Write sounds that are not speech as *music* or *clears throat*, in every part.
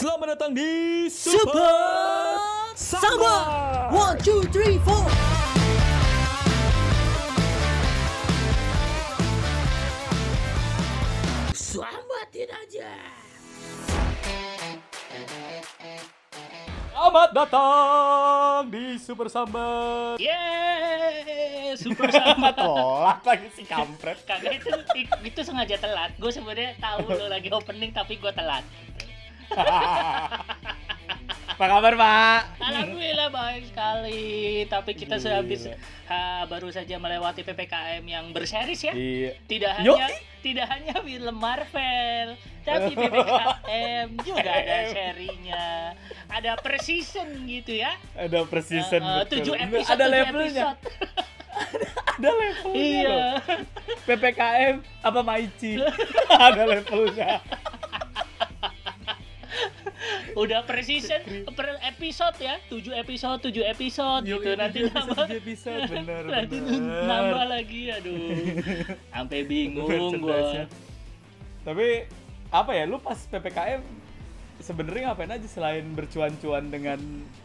Selamat datang di Super Samba. One, two, three, four. Selamatin aja. Selamat datang di Super Sambat. Yeay, Super *laughs* Samba. Tolak lagi si kampret. Kagak itu itu sengaja telat. Gue sebenarnya tahu lo lagi opening tapi gue telat. Apa kabar, Pak? Alhamdulillah baik sekali. Tapi kita sudah habis Gila. ha, baru saja melewati ppkm yang berseris ya. Iya. Tidak Yo. hanya tidak hanya film Marvel, tapi ppkm juga ada serinya. Ada per season gitu ya. Ada per season. Eh, eh, betul. tujuh Nggak, episode. Ada levelnya. *laughs* Ada levelnya. Iya. loh. PPKM apa Maici? *laughs* ada levelnya. Udah per season, per episode ya. 7 episode, 7 episode Yuk, gitu. ini Nanti tujuh nambah. episode. Bener, Nanti bener. nambah lagi aduh. Sampai bingung gua. Tapi apa ya, lu pas PPKM sebenarnya ngapain aja selain bercuan-cuan dengan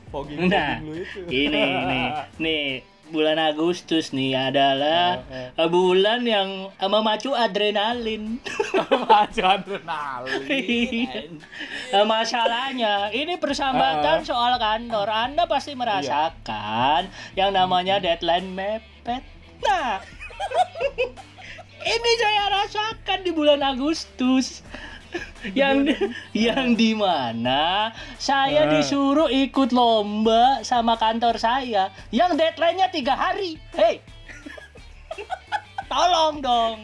fogging Nah, lu itu? ini *laughs* nih, nih bulan Agustus nih adalah Eh, uh, bulan yang uh, memacu adrenalin. *laughs* Maju adrenalin. Uh, *laughs* Masalahnya, ini persahabatan soal kantor. Anda pasti merasakan yang namanya deadline mepet. Nah, *laughs* ini saya rasakan di bulan Agustus. *laughs* yang yang di mana saya Ah. disuruh ikut lomba sama kantor saya yang deadline-nya tiga hari. Hei, *laughs* tolong dong.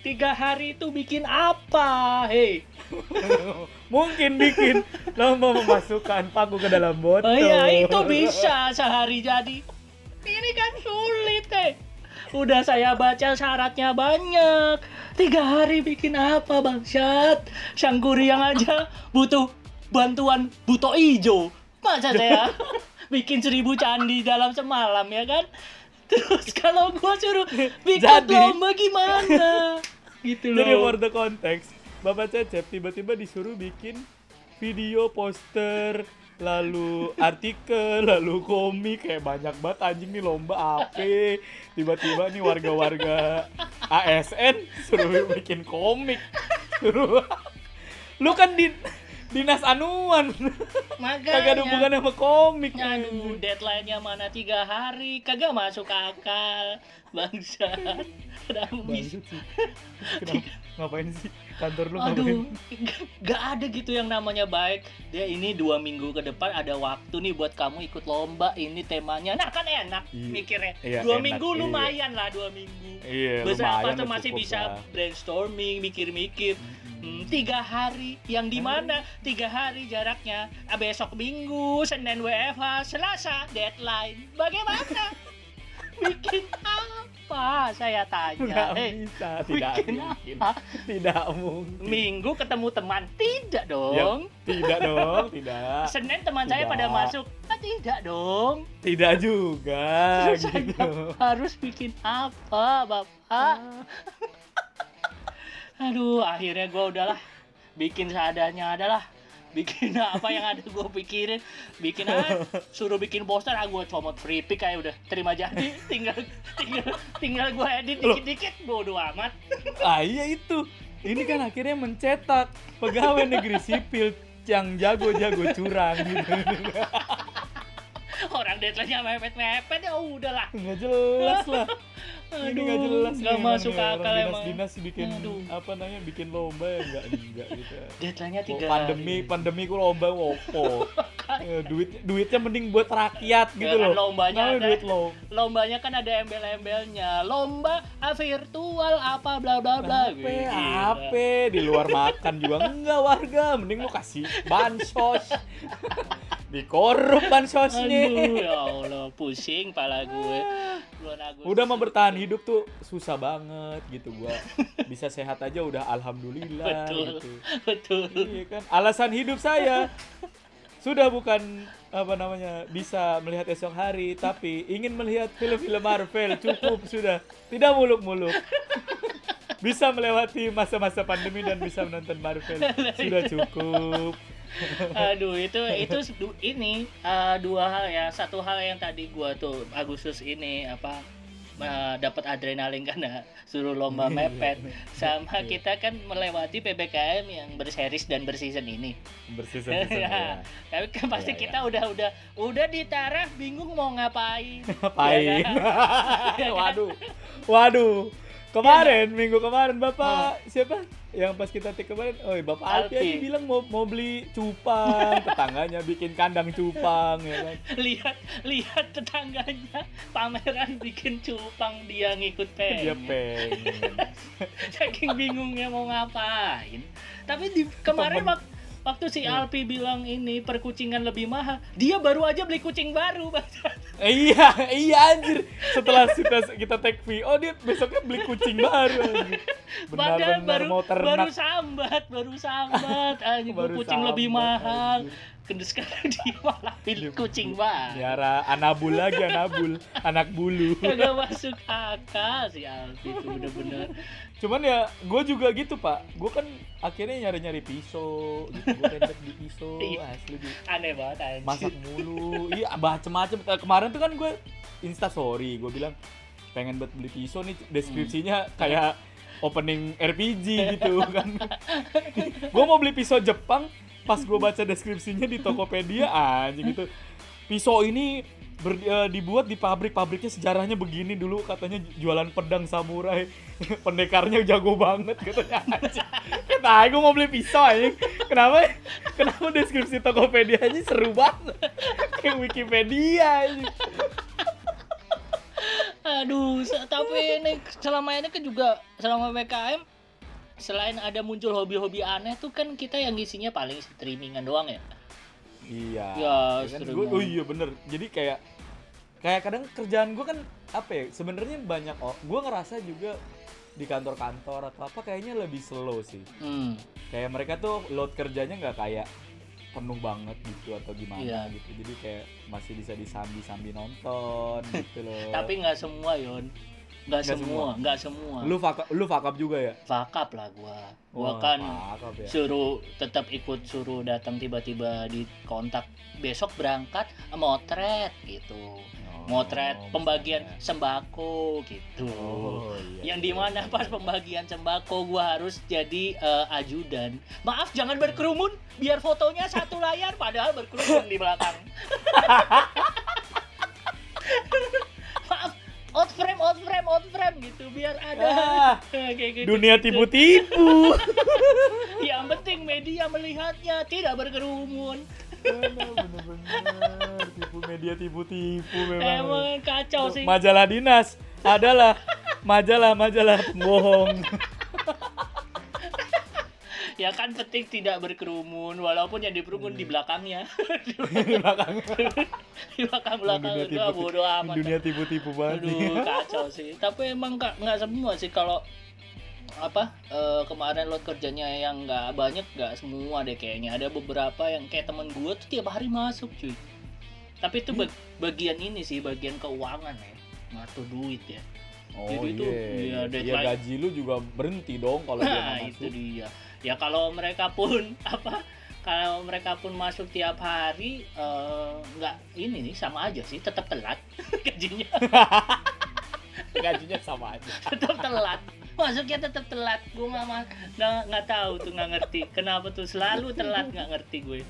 Tiga hari itu bikin apa? Hei, *laughs* Mungkin bikin lomba memasukkan paku ke dalam botol. Oh iya, itu bisa sehari jadi. Ini kan sulit, eh. Udah saya baca syaratnya banyak. Tiga hari bikin apa, Bangsat? Sang Kuryang aja butuh bantuan buto ijo. Masa saya *laughs* bikin seribu candi dalam semalam, ya kan? Terus *laughs* kalau gua suruh bikin Jadi. lomba gimana? Gitu Jadi loh. for the context, Bapak Cecep tiba-tiba disuruh bikin video, poster, lalu artikel, lalu komik kayak banyak banget anjing nih lomba apa. Tiba-tiba nih warga-warga ASN suruh bikin komik. Suruh Lu kan di dinas anuan. Makanya. Kagak ada hubungannya sama komik. Aduh, deadline-nya mana tiga hari, kagak masuk akal, bangsa. Kenapa? Ngapain sih? Kantor lu? Aduh, g- *laughs* gak ada gitu yang namanya baik. Dia ini dua minggu ke depan ada waktu nih buat kamu ikut lomba. Ini temanya, nah kan enak Iya. mikirnya. Iya, dua enak, minggu iya. lumayan lah dua minggu. Iya, Beberapa lumayan tuh masih bisa lah. brainstorming, mikir-mikir. Hmm, tiga hari yang di mana tiga hari jaraknya Ah, besok minggu senin WFH selasa deadline bagaimana *laughs* bikin apa saya tanya Nggak eh bisa, tidak mungkin. apa? Tidak mungkin. minggu ketemu teman tidak Ya, dong tidak dong, *laughs* tidak. senin teman saya pada Tidak. masuk ah, tidak dong Tidak juga Terus saya gitu. harus bikin apa bapak *laughs* aduh akhirnya gue udahlah bikin seadanya adalah bikin apa yang ada gue pikirin. Bikin ah, suruh bikin poster ah gue comot free pick kayak udah. Terima jadi. Tinggal tinggal tinggal gue edit dikit dikit bodo amat. Ah iya itu. Ini kan akhirnya mencetak pegawai negeri sipil yang jago-jago curang gitu. orang deadline-nya mepet-mepet ya udahlah. Nggak jelas lah. *laughs* Ini nggak Aduh, jelas nggak nih masuk emang ya. akal Orang emang. Dinas-dinas bikin Aduh. apa namanya bikin lomba ya enggak enggak gitu. deadline-nya Oh, tiga pandemi hari. pandemi ku lomba wopo. Eh, *laughs* duit duitnya mending buat rakyat gitu kan loh. lombanya Namanya ada. duit lo. lombanya kan ada embel-embelnya lomba ah, virtual apa bla bla bla Ape, Wih, ape di luar makan juga enggak warga, mending lu kasih bansos. *laughs* Dikorup bansosnya. aduh ya allah pusing pala gue Udah mau bertahan hidup tuh susah banget gitu gua. Bisa sehat aja udah alhamdulillah betul gitu. betul Iya kan? Alasan hidup saya sudah bukan apa namanya bisa melihat esok hari tapi ingin melihat film-film Marvel cukup sudah tidak muluk-muluk bisa melewati masa-masa pandemi dan bisa menonton Marvel *laughs* sudah cukup Aduh, itu itu ini eh, dua hal ya. Satu hal yang tadi gua tuh Agustus ini apa eh, dapat adrenalin karena suruh lomba mepet sama Iya. kita kan melewati PPKM yang berseries dan berseason ini. Berseason *laughs* Ya. Tapi kan pasti Iya, iya. kita udah udah udah di taraf bingung mau ngapain. *laughs* Ngapain? Ya kan? *laughs* Ya kan? Waduh. Waduh. Kemarin, Iya, minggu kemarin Bapak siapa? Yang pas kita take kemarin, oh Bapak Alpi aja bilang mau mau beli cupang, *laughs* tetangganya bikin kandang cupang ya kan. lihat lihat tetangganya pameran bikin cupang dia ngikut Dia pengen. pengen. *laughs* saking bingungnya mau ngapain tapi di kemarin Temen. Wak- waktu si Hmm. Alpi bilang ini perkucingan lebih mahal dia baru aja beli kucing baru *laughs* iya, iya anjir. Setelah kita kita take fee, oh dia besoknya beli kucing baru anjir. padahal Benar-benar baru mau baru ternak. sambat baru sambat *laughs* gua Baru kucing lebih sambat, mahal anjir. Sekarang *laughs* dia malah beli kucing baru Miara anabul lagi anabul, anak bulu. Kagak masuk akal si Alpi itu bener-bener Cuman ya gue juga gitu pak, gue kan akhirnya nyari-nyari pisau, gitu. Gue pendek di pisau, Iya. asli gitu. aneh banget anjing. Masak mulu. Iya macem-macem. Eh, kemarin tuh kan gue insta story gue bilang pengen buat beli pisau nih. Deskripsinya kayak opening RPG *laughs* gitu kan. Gue mau beli pisau Jepang. Pas gue baca deskripsinya di Tokopedia anjing gitu. Pisau ini ber- eh, dibuat di pabrik pabriknya sejarahnya begini dulu katanya jualan pedang samurai. *laughs* Pendekarnya jago banget katanya anjing kata gue mau beli pisau anjing. Kenapa kenapa deskripsi Tokopedia nya seru banget? Kayak Wikipedia anjing. Aduh, tapi ini selama ini kan juga selama PKM selain ada muncul hobi-hobi aneh tuh kan kita yang isinya paling streamingan doang ya. Iya Ya, kan seru gua- oh iya bener jadi kayak kayak kadang kerjaan gue kan apa ya sebenarnya banyak oh gue ngerasa juga di kantor-kantor atau apa kayaknya lebih slow sih Hmm. kayak mereka tuh load kerjanya nggak kayak penuh banget gitu atau gimana Iya. gitu jadi kayak masih bisa disambi-sambi nonton gitu loh *laughs* Tapi nggak semua, Yon. Nggak Nggak semua, nggak semua. lu fakap lu fakap juga ya Fakap lah gua. Gua Wah, kan ya suruh tetap ikut suruh datang tiba-tiba di kontak besok berangkat motret gitu. Oh, Motret pembagian misalnya. sembako gitu. oh, iya, yang iya, di mana iya. pas pembagian sembako gua harus jadi eh, ajudan maaf jangan berkerumun biar fotonya satu layar padahal berkerumun di belakang *laughs* maaf out frame out frame out frame gitu biar ada Ah, *laughs* kayak gitu. dunia tipu-tipu. *laughs* Yang penting media melihatnya tidak berkerumun. Bener-bener tipu media tipu-tipu memang. Emang kacau sih. Majalah dinas adalah majalah-majalah pembohong *laughs* ya kan penting tidak berkerumun walaupun yang berkerumun di belakangnya. *laughs* Di belakang. Di belakang belakang itu bodo amat dunia tipu-tipu banget. Aduh, kacau sih. Tapi emang nggak nggak semua sih kalau apa eh, kemarin load kerjanya yang nggak banyak nggak semua deh kayaknya. Ada beberapa yang kayak temen gue tuh tiap hari masuk cuy. Tapi itu bag- bagian ini sih bagian keuangan ya. Ngatur duit ya. Oh Jadi itu, iya iya, iya. Deadline. gaji lu juga berhenti dong kalau dia nah itu masuk. dia ya kalau mereka pun *laughs* apa kalau mereka pun masuk tiap hari eh, nggak ini nih sama aja sih tetap telat *laughs* gajinya. *laughs* Gajinya sama aja. Tetap telat. Masuknya tetap telat. Gue nggak nggak nggak tahu tuh nggak ngerti. Kenapa tuh? Selalu telat nggak ngerti gue.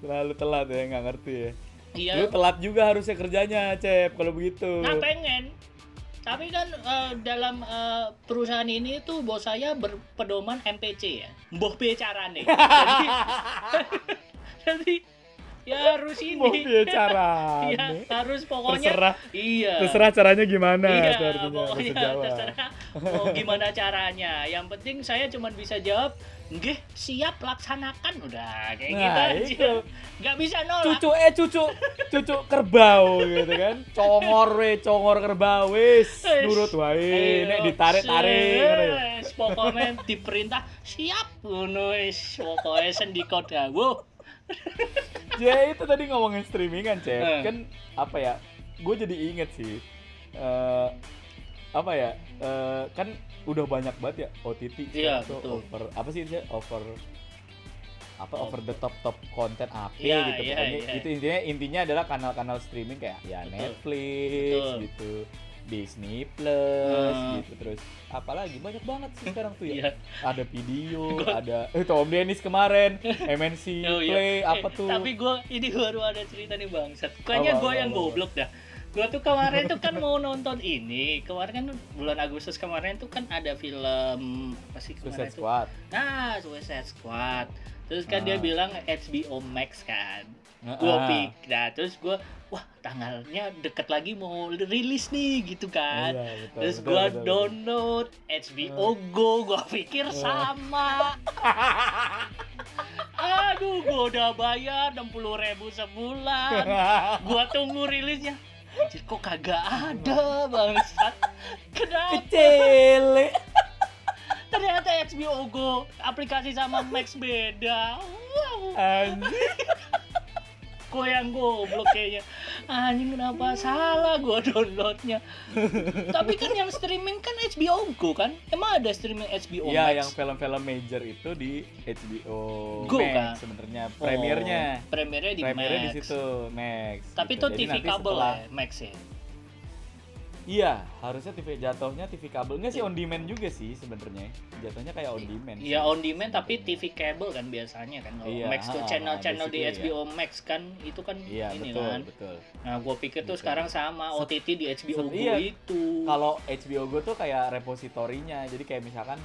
Terlalu telat ya nggak ngerti ya. Iya. Lu telat juga harusnya kerjanya cep kalau begitu. Nggak pengen tapi kan eh, dalam eh, perusahaan ini tuh bos saya berpedoman MPC ya. Mbah be carane *laughs* jadi *laughs* jadi ya harus mau *laughs* ini dia cara *laughs* Iya, harus pokoknya terserah iya terserah caranya gimana iya, artinya pokoknya *laughs* Jawa. terserah mau gimana caranya. Yang penting saya cuma bisa jawab, "Nggih, siap laksanakan." Udah kayak Nah, gitu aja. itu. Nggak bisa nolak. cucu eh cucu cucu kerbau gitu kan congor we congor kerbau wis nurut wae nek ditarik tarik ngono ya. Pokoknya diperintah siap ngono wis. Pokoknya sendiko dawuh. Ya itu tadi ngomongin streamingan cep Eh. kan apa ya gue jadi inget sih eh apa ya eh kan udah banyak banget ya OTT Iya, tuh betul. over apa sih over apa over the top top konten apa Iya, gitu iya, pokoknya iya. itu intinya intinya adalah kanal-kanal streaming kayak ya Betul. Netflix Betul. gitu Disney Plus Hmm. gitu terus apalagi banyak banget sih sekarang tuh ya Iya. ada video *laughs* Gua- ada eh Tom Dennis kemarin MNC *laughs* Oh, iya. Play apa Eh, tuh Tapi gue ini baru ada cerita nih bangsat. Kayaknya Apa, gue apa, yang apa, goblok dah. Gue tuh kemarin tuh kan mau nonton ini. Kemarin kan bulan Agustus kemarin tuh kan ada film apa sih kemarin Suicide tuh? Squad Nah, Suicide Squad. Terus kan dia Ah. bilang HBO Max kan. Heeh. Gue pik. Nah, terus gue wah tanggalnya deket lagi mau rilis nih gitu kan. Iya, betul, Terus betul. download HBO Go, gua pikir Eh. sama. *laughs* Aduh, gua udah bayar 60.000 ribu sebulan. Gua tunggu rilisnya. Anjir, kok kagak ada bangsat. *laughs* Kenapa? Kecele. Ternyata HBO Go aplikasi sama Max beda. Wow. Anjir. Gua yang goblok kayaknya. Anjing kenapa salah gua downloadnya. Tapi kan yang streaming kan HBO Go kan? Emang ada streaming HBO Iya, Max? yang film-film major itu di HBO Go, Max kan? sebenarnya Oh, premiernya. Premiernya di Premiernya di Max. situ, Max. Tapi gitu. itu Jadi TV kabel setelah- ya, Max ya. Iya, harusnya TV jatuhnya TV kabel. Enggak sih on demand juga sih sebenarnya. Jatuhnya kayak on demand. Iya on demand tapi TV kabel kan biasanya kan. Kalau Iya, Max tuh ha, channel-channel di HBO Max kan itu kan Iya, ini betul, kan. betul. Nah, gua pikir tuh Betul. sekarang sama OTT di HBO Go iya. itu. Kalau HBO Go tuh kayak repositorinya. Jadi kayak misalkan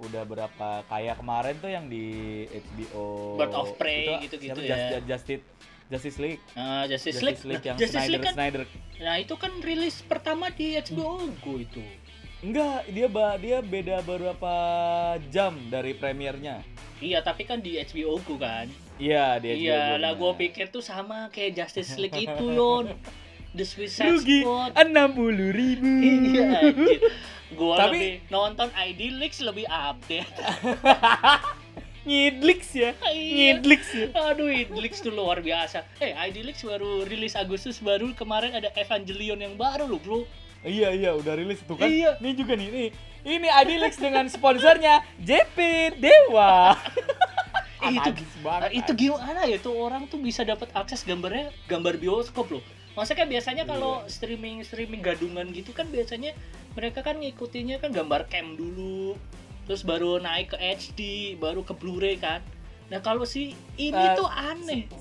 udah berapa kayak kemarin tuh yang di HBO Bird of Prey itu gitu-gitu ya. Just- Justice Justice League. Nah, Justice, Justice League, League yang Justice Snyder League kan, Snyder nah itu kan rilis pertama di HBO Go itu. Enggak, dia ba dia beda beberapa jam dari premiernya. Iya, tapi kan di HBO Go kan. Iya, dia Iya, lah gua pikir tuh sama kayak Justice League itu, Yon. The Suicide rugi Squad. enam puluh ribu. *laughs* Iya, anjir. Gua Tapi- lebih nonton ID Leaks lebih update. *laughs* Ngidlix ya, Iya. ngidlix ya. Aduh, Idlix tuh luar biasa. Eh, ID Leaks baru rilis Agustus baru kemarin ada Evangelion yang baru loh, Bro. Iya iya udah rilis tuh kan. Iya. Ini juga nih nih. Ini Adilix dengan sponsornya JP Dewa. *laughs* Eh, itu banget. Nah, itu gimana ya tuh orang tuh bisa dapat akses gambarnya gambar bioskop loh. Maksudnya kan biasanya kalau Iya. streaming streaming gadungan gitu kan biasanya mereka kan ngikutinnya kan gambar cam dulu, terus baru naik ke HD, baru ke Blu-ray kan. Nah kalau si ini Eh, tuh aneh. *laughs*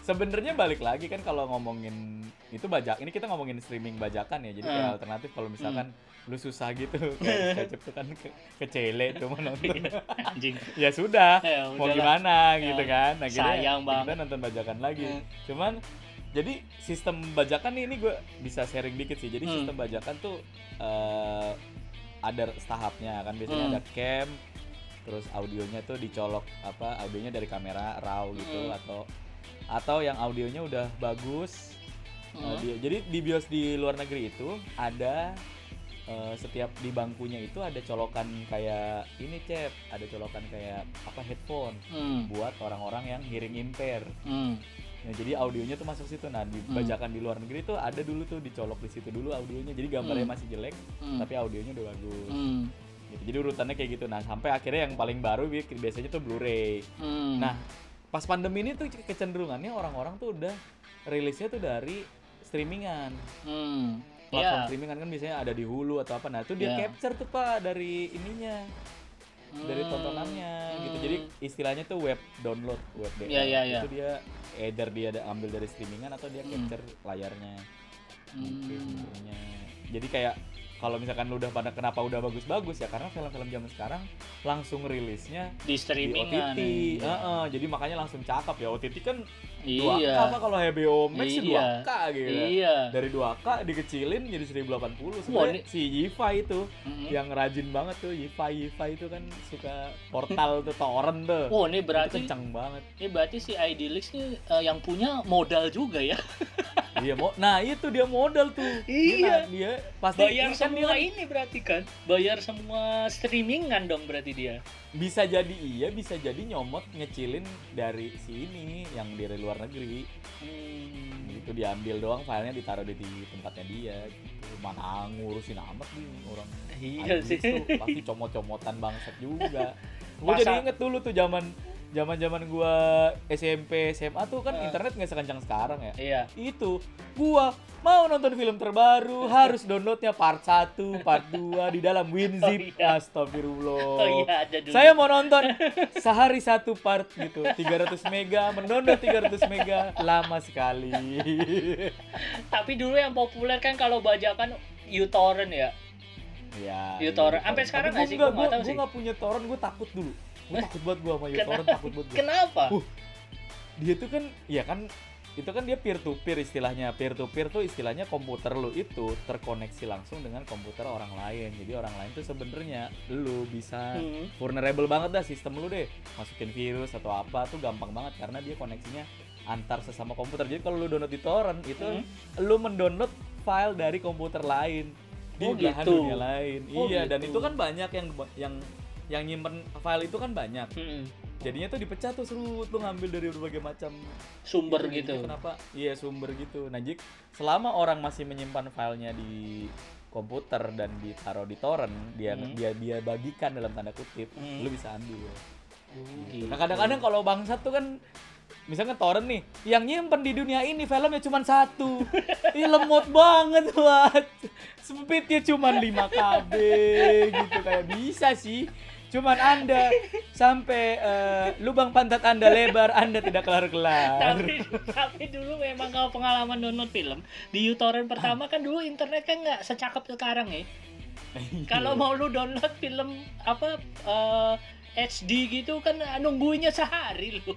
Sebenarnya balik lagi kan kalau ngomongin itu bajak. Ini kita ngomongin streaming bajakan ya. Jadi kayak Hmm. alternatif kalau misalkan lu susah gitu *laughs* kayak *laughs* tuh kan ke, kecele nonton. Anjing. ya sudah, Ya, mau gimana Ya, gitu kan. Nah, sayang kita banget. nonton bajakan lagi. Hmm. Cuman jadi sistem bajakan nih ini gue bisa sharing dikit sih. Jadi Hmm. sistem bajakan tuh eh, ada tahapnya kan biasanya Hmm. ada cam terus audionya tuh dicolok apa audionya dari kamera raw gitu Hmm. atau atau yang audionya udah bagus Eh, Hmm. di- jadi di bios di luar negeri itu ada eh, setiap di bangkunya itu ada colokan kayak ini cep ada colokan kayak apa headphone Hmm. buat orang-orang yang hearing impair Hmm. Nah, jadi audionya tuh masuk situ. Nah, di Hmm. bajakan di luar negeri tuh ada dulu tuh dicolok di situ dulu audionya. Jadi gambarnya Hmm. masih jelek, Hmm. tapi audionya udah bagus. Hmm. Gitu. Jadi urutannya kayak gitu. Nah, sampai akhirnya yang paling baru bi- biasanya tuh Blu-ray. Hmm. Nah, pas pandemi ini tuh kecenderungannya orang-orang tuh udah rilisnya tuh dari streamingan. Hmm. Platform Ya. streamingan kan biasanya ada di Hulu atau apa. Nah, itu dia Ya. capture tuh Pak dari ininya, dari Hmm. tontonannya gitu. Hmm. Jadi istilahnya tuh web download, web DL. Iya, iya, iya. Itu dia either dia ada ambil dari streamingan atau dia Hmm. capture layarnya. Mungkin Hmm. Jadi kayak kalau misalkan lu udah pada kenapa udah bagus-bagus ya karena film-film zaman sekarang langsung rilisnya di di streaming OTT. Heeh, jadi makanya langsung cakep ya OTT kan 2K Iya. apa kalau HBO Max Iya. 2K gitu. Iya. Dari 2K dikecilin jadi 1080 Wah, sebenarnya ini- si Yifa itu Mm-mm. yang rajin banget tuh Yifa Yifa itu kan suka portal tuh torrent tuh. Oh, ini itu berarti kencang banget. ini berarti si IDLix nih eh, yang punya modal juga ya. Iya mau nah itu dia modal tuh. Iya. Dia, dia pasti Bayar kan dia semua kan ini berarti kan. Bayar semua streamingan dong berarti dia. bisa jadi iya bisa jadi nyomot ngecilin dari si ini yang dari luar negeri Hmm. itu diambil doang filenya ditaruh di, di tempatnya dia gitu mana ngurusin amat nih orang Iya sih. tuh pasti comot-comotan bangsat juga *laughs* gue jadi inget dulu tuh zaman zaman-zaman gua SMP, SMA tuh kan Ah. internet nggak sekencang sekarang ya. Iya. Itu gua mau nonton film terbaru *laughs* harus downloadnya part 1, part 2 di dalam WinZip. Oh, iya. Astagfirullah. Oh iya ada dulu. Saya mau nonton *laughs* sehari satu part gitu, 300 mega, mendownload 300 mega, lama sekali. Tapi dulu yang populer kan kalau bajakan uTorrent ya. ya. uTorrent. iya, Sampai sekarang nggak sih? nggak- tahu gua sih. nggak punya torrent, gue takut dulu. Gue takut banget gue sama uTorrent, takut banget gua. Kenapa? Uh, Dia tuh kan, ya kan itu kan dia peer to peer istilahnya peer to peer tuh istilahnya komputer lu itu terkoneksi langsung dengan komputer orang lain jadi orang lain tuh sebenarnya lu bisa Hmm. vulnerable banget dah sistem lu deh masukin virus atau apa tuh gampang banget karena dia koneksinya antar sesama komputer jadi kalau lu download di torrent itu Hmm. lu mendownload file dari komputer lain di Oh, belahan gitu. dunia lain Oh, iya dan gitu. itu kan banyak yang yang yang nyimpen file itu kan banyak Hmm. jadinya tuh dipecah tuh seru tuh ngambil dari berbagai macam Sumber itu. gitu. Jadinya kenapa iya sumber gitu nah jik selama orang masih menyimpan filenya di komputer dan ditaruh di torrent dia Hmm. dia dia bagikan dalam tanda kutip Hmm. lu bisa ambil Gitu. nah kadang-kadang kalau bangsat tuh kan misalnya torrent nih yang nyimpen di dunia ini filmnya cuma satu *laughs* Ih lemot banget buat speednya cuma 5 KB gitu kayak bisa sih cuman anda sampai eh, lubang pantat anda lebar anda tidak kelar-kelar tapi tapi dulu memang kalau pengalaman download film di uTorrent pertama kan dulu internet kan nggak secakep sekarang ya. Kalau mau lu download film apa eh, HD gitu kan nungguinnya sehari lu.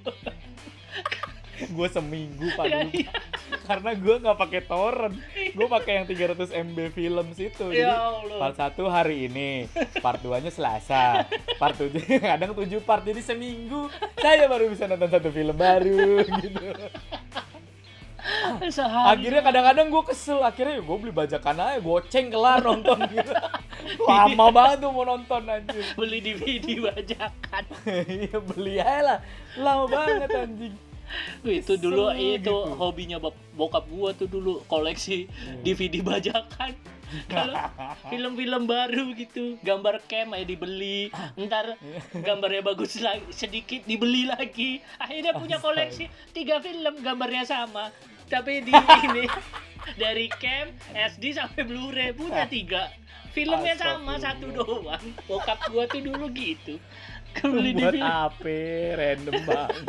Gue seminggu pak. Ya, dulu. iya. karena gue nggak pakai torrent. Gue pakai yang 300 MB film situ. Ya jadi part satu hari ini part 2 nya Selasa. Part 7 *laughs* kadang 7 part. Jadi seminggu saya baru bisa nonton satu film baru *laughs* gitu. Sehari. akhirnya kadang-kadang gue kesel. Akhirnya gue beli bajakan aja goceng kelar nonton *laughs* gitu. Lama banget tuh mau nonton anjir beli DVD bajakan. iya beli aja lah. Lama banget anjing *laughs* itu dulu itu gitu. hobinya bokap gua tuh dulu koleksi DVD bajakan. *laughs* Kalau film-film baru gitu, gambar cam ya dibeli, ntar gambarnya bagus lagi, sedikit dibeli lagi. Akhirnya punya koleksi tiga film gambarnya sama, tapi di *laughs* ini dari cam, SD sampai Blu-ray punya tiga. Filmnya sama satu doang. Bokap gua tuh dulu gitu. Beli buat apa random banget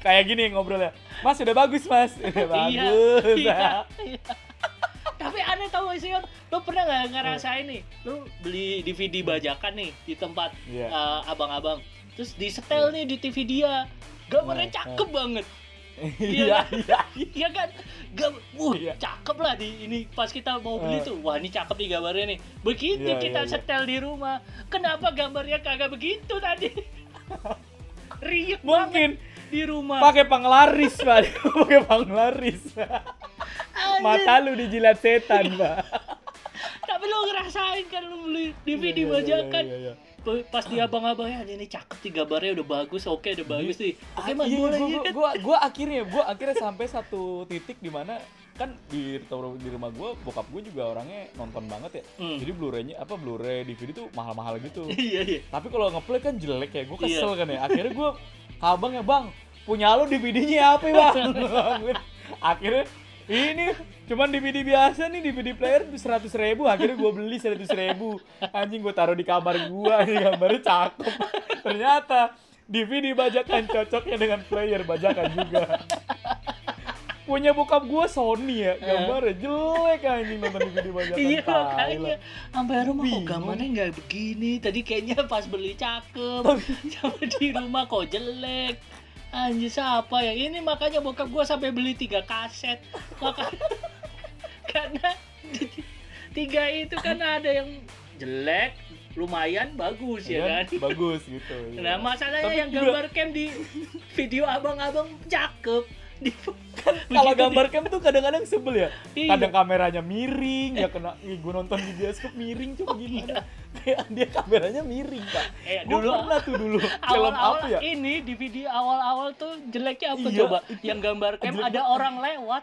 kayak gini ngobrolnya mas udah bagus mas udah Iya, bagus iya, iya. Tapi aneh tau gak sih? Lo pernah gak ngerasain nih, lo beli DVD bajakan nih di tempat Iya. eh, abang-abang, terus disetel nih di TV dia, gambarnya Nah, cakep banget, *laughs* iya iya iya kan? Gam Iya. cakep lah di ini pas kita mau beli Eh. tuh, wah ini cakep nih gambarnya nih. Begitu Iya, kita iya, iya. setel di rumah, kenapa gambarnya kagak begitu tadi? *laughs* Banget mungkin di rumah. pakai penglaris pak *laughs* pakai penglaris Anjir. mata lu dijilat setan pak Tapi lo ngerasain kan lo beli DVD Iya, iya, bajakan. iya, iya. Pa- Pas di abang-abangnya ini cakep nih gambarnya udah bagus, oke udah bagus nih. Oke mas Iya, boleh gua, gua, kan? gua, gua akhirnya gua akhirnya sampai satu titik di mana kan di di rumah gua bokap gua juga orangnya nonton banget ya Hmm. jadi blu-raynya apa blu-ray DVD tuh mahal-mahal gitu *laughs* Iya iya. tapi kalau ngeplay kan jelek ya gue kesel Iya. kan ya akhirnya gue abang ya bang punya lo DVD-nya apa ya bang? *laughs* Akhirnya ini cuman DVD biasa nih DVD player seratus ribu akhirnya gue beli seratus ribu. Anjing gue taruh di kamar gue ini gambarnya cakep. Ternyata DVD bajakan cocoknya dengan player bajakan juga punya bokap gue Sony ya gambarnya jelek anjing nonton DVD bajakan *laughs* Iya makanya sampai rumah kok gambarnya nggak begini. Tadi kayaknya pas beli cakep, *laughs* sama di rumah kok jelek. Anjir siapa ya? Ini makanya bokap gua sampai beli tiga kaset. Maka *laughs* karena tiga itu kan ada yang jelek, lumayan bagus ya Iya kan? bagus gitu Nah iya. masalahnya Tapi yang juga- gambar cam di video abang-abang cakep. Di, kalau gambar cam tuh kadang-kadang sebel ya. Iya. kadang kameranya miring ya kena ih gue nonton di bioskop miring coba gimana kayak dia kameranya miring pak Eh, dulu- pernah tuh dulu *laughs* film awal-awal apa ya? ini di video awal-awal tuh jeleknya apa Iya, coba? itu Yang gambar *laughs* cam *laughs* ada orang lewat.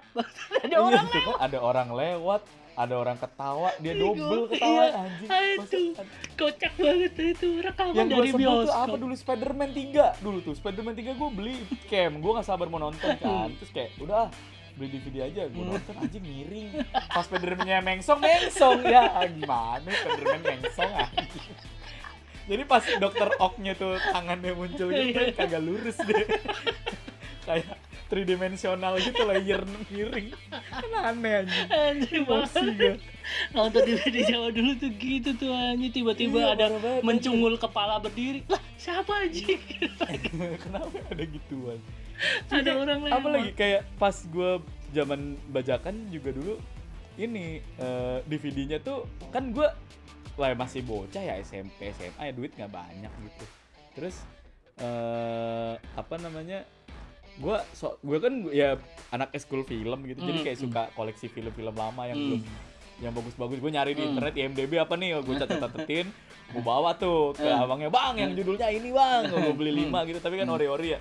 ada Iya, orang kan ada orang lewat ada orang ketawa dia double Iya, ketawa anjing. aduh. Kocak banget itu rekaman yang dari sebut tuh bioskop. apa dulu? Spiderman 3 dulu tuh Spiderman 3 gue beli. Cam gue gak sabar mau nonton kan. Terus kayak udah ah, beli DVD aja. Gue nonton anjing miring. Pas Spiderman-nya mengsong *laughs* mengsong. Ya gimana Spiderman mengsong anjing? Jadi pas dokter Oknya tuh tangannya muncul gitu Iya. kagak lurus deh. *laughs* Kayak tridimensional gitu layer *laughs* miring kan aneh anjing Anjing emosi gue Nonton di Jawa dulu tuh gitu tuh anjing. Tiba-tiba Iya, ada banget, mencungul kepala berdiri. Lah, siapa anjing? *laughs* kenapa ada gituan? Ada orang lain. apa lagi? Kayak pas gue zaman bajakan juga dulu ini eh, DVD-nya tuh kan gue lah masih bocah ya SMP SMA ya duit nggak banyak gitu. Terus eh apa namanya gue so gue kan ya anak eskul film gitu jadi Mm, kayak suka koleksi film-film lama yang Mm. belum yang bagus-bagus. Gue nyari di Mm. internet IMDb apa nih gue catet-catetin *laughs* gue bawa tuh ke Mm. abangnya bang yang judulnya ini bang. Gue beli Mm. lima gitu tapi kan ori-ori ya.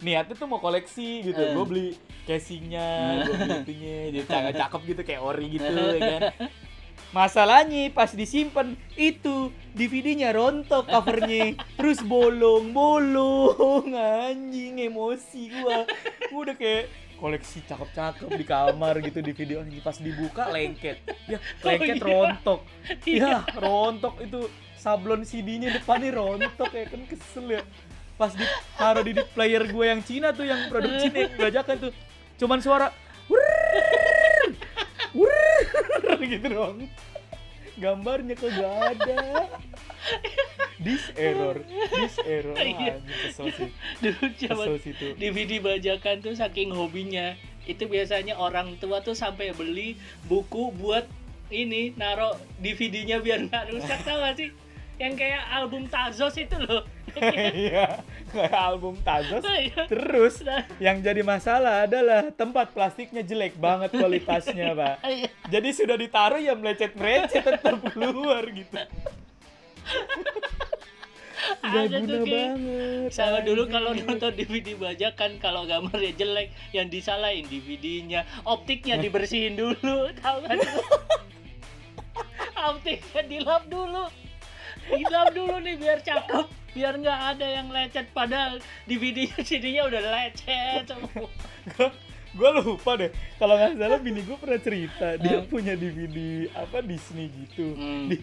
Niatnya tuh mau koleksi gitu gue beli casingnya gue beli itunya jadi cakep cakep gitu kayak ori gitu ya kan *laughs* masalahnya pas disimpan itu DVD-nya rontok covernya. *laughs* Terus bolong bolong. Anjing emosi gua. Gua udah kayak koleksi cakep-cakep di kamar gitu DVD anjing pas dibuka lengket. Ya lengket iya. rontok. Iya. ya rontok. Itu sablon CD-nya depannya rontok ya kan kesel ya. Pas ditaruh di, di player gue yang Cina tuh yang produk Cina yang bajakan tuh. Cuman suara "Wurr, wurr," *laughs* gitu dong gambarnya kagak ada. This error this error Iya. kesel sih. Dulu zaman DVD bajakan tuh saking hobinya. Itu biasanya orang tua tuh sampai beli buku buat ini naro DVD-nya biar nggak rusak tau gak sih yang kayak album Tazos itu loh. *laughs* Iya kayak album Tazos. Iya. terus Nah, yang jadi masalah adalah tempat plastiknya jelek banget kualitasnya pak. *laughs* Iya. jadi sudah ditaruh ya melecet melecet tetap keluar gitu. *laughs* Gak Ada guna tuh banget sama dulu kalau nonton DVD bajakan kalau gambarnya jelek yang disalahin DVD-nya optiknya dibersihin dulu tahu kan optiknya dilap dulu dilap dulu nih biar cakep. Biar nggak ada yang lecet. Padahal DVD-nya CD-nya udah lecet gue lupa deh. Kalau nggak salah bini gue pernah cerita. Dia Hmm. punya DVD apa Disney gitu. Hmm. di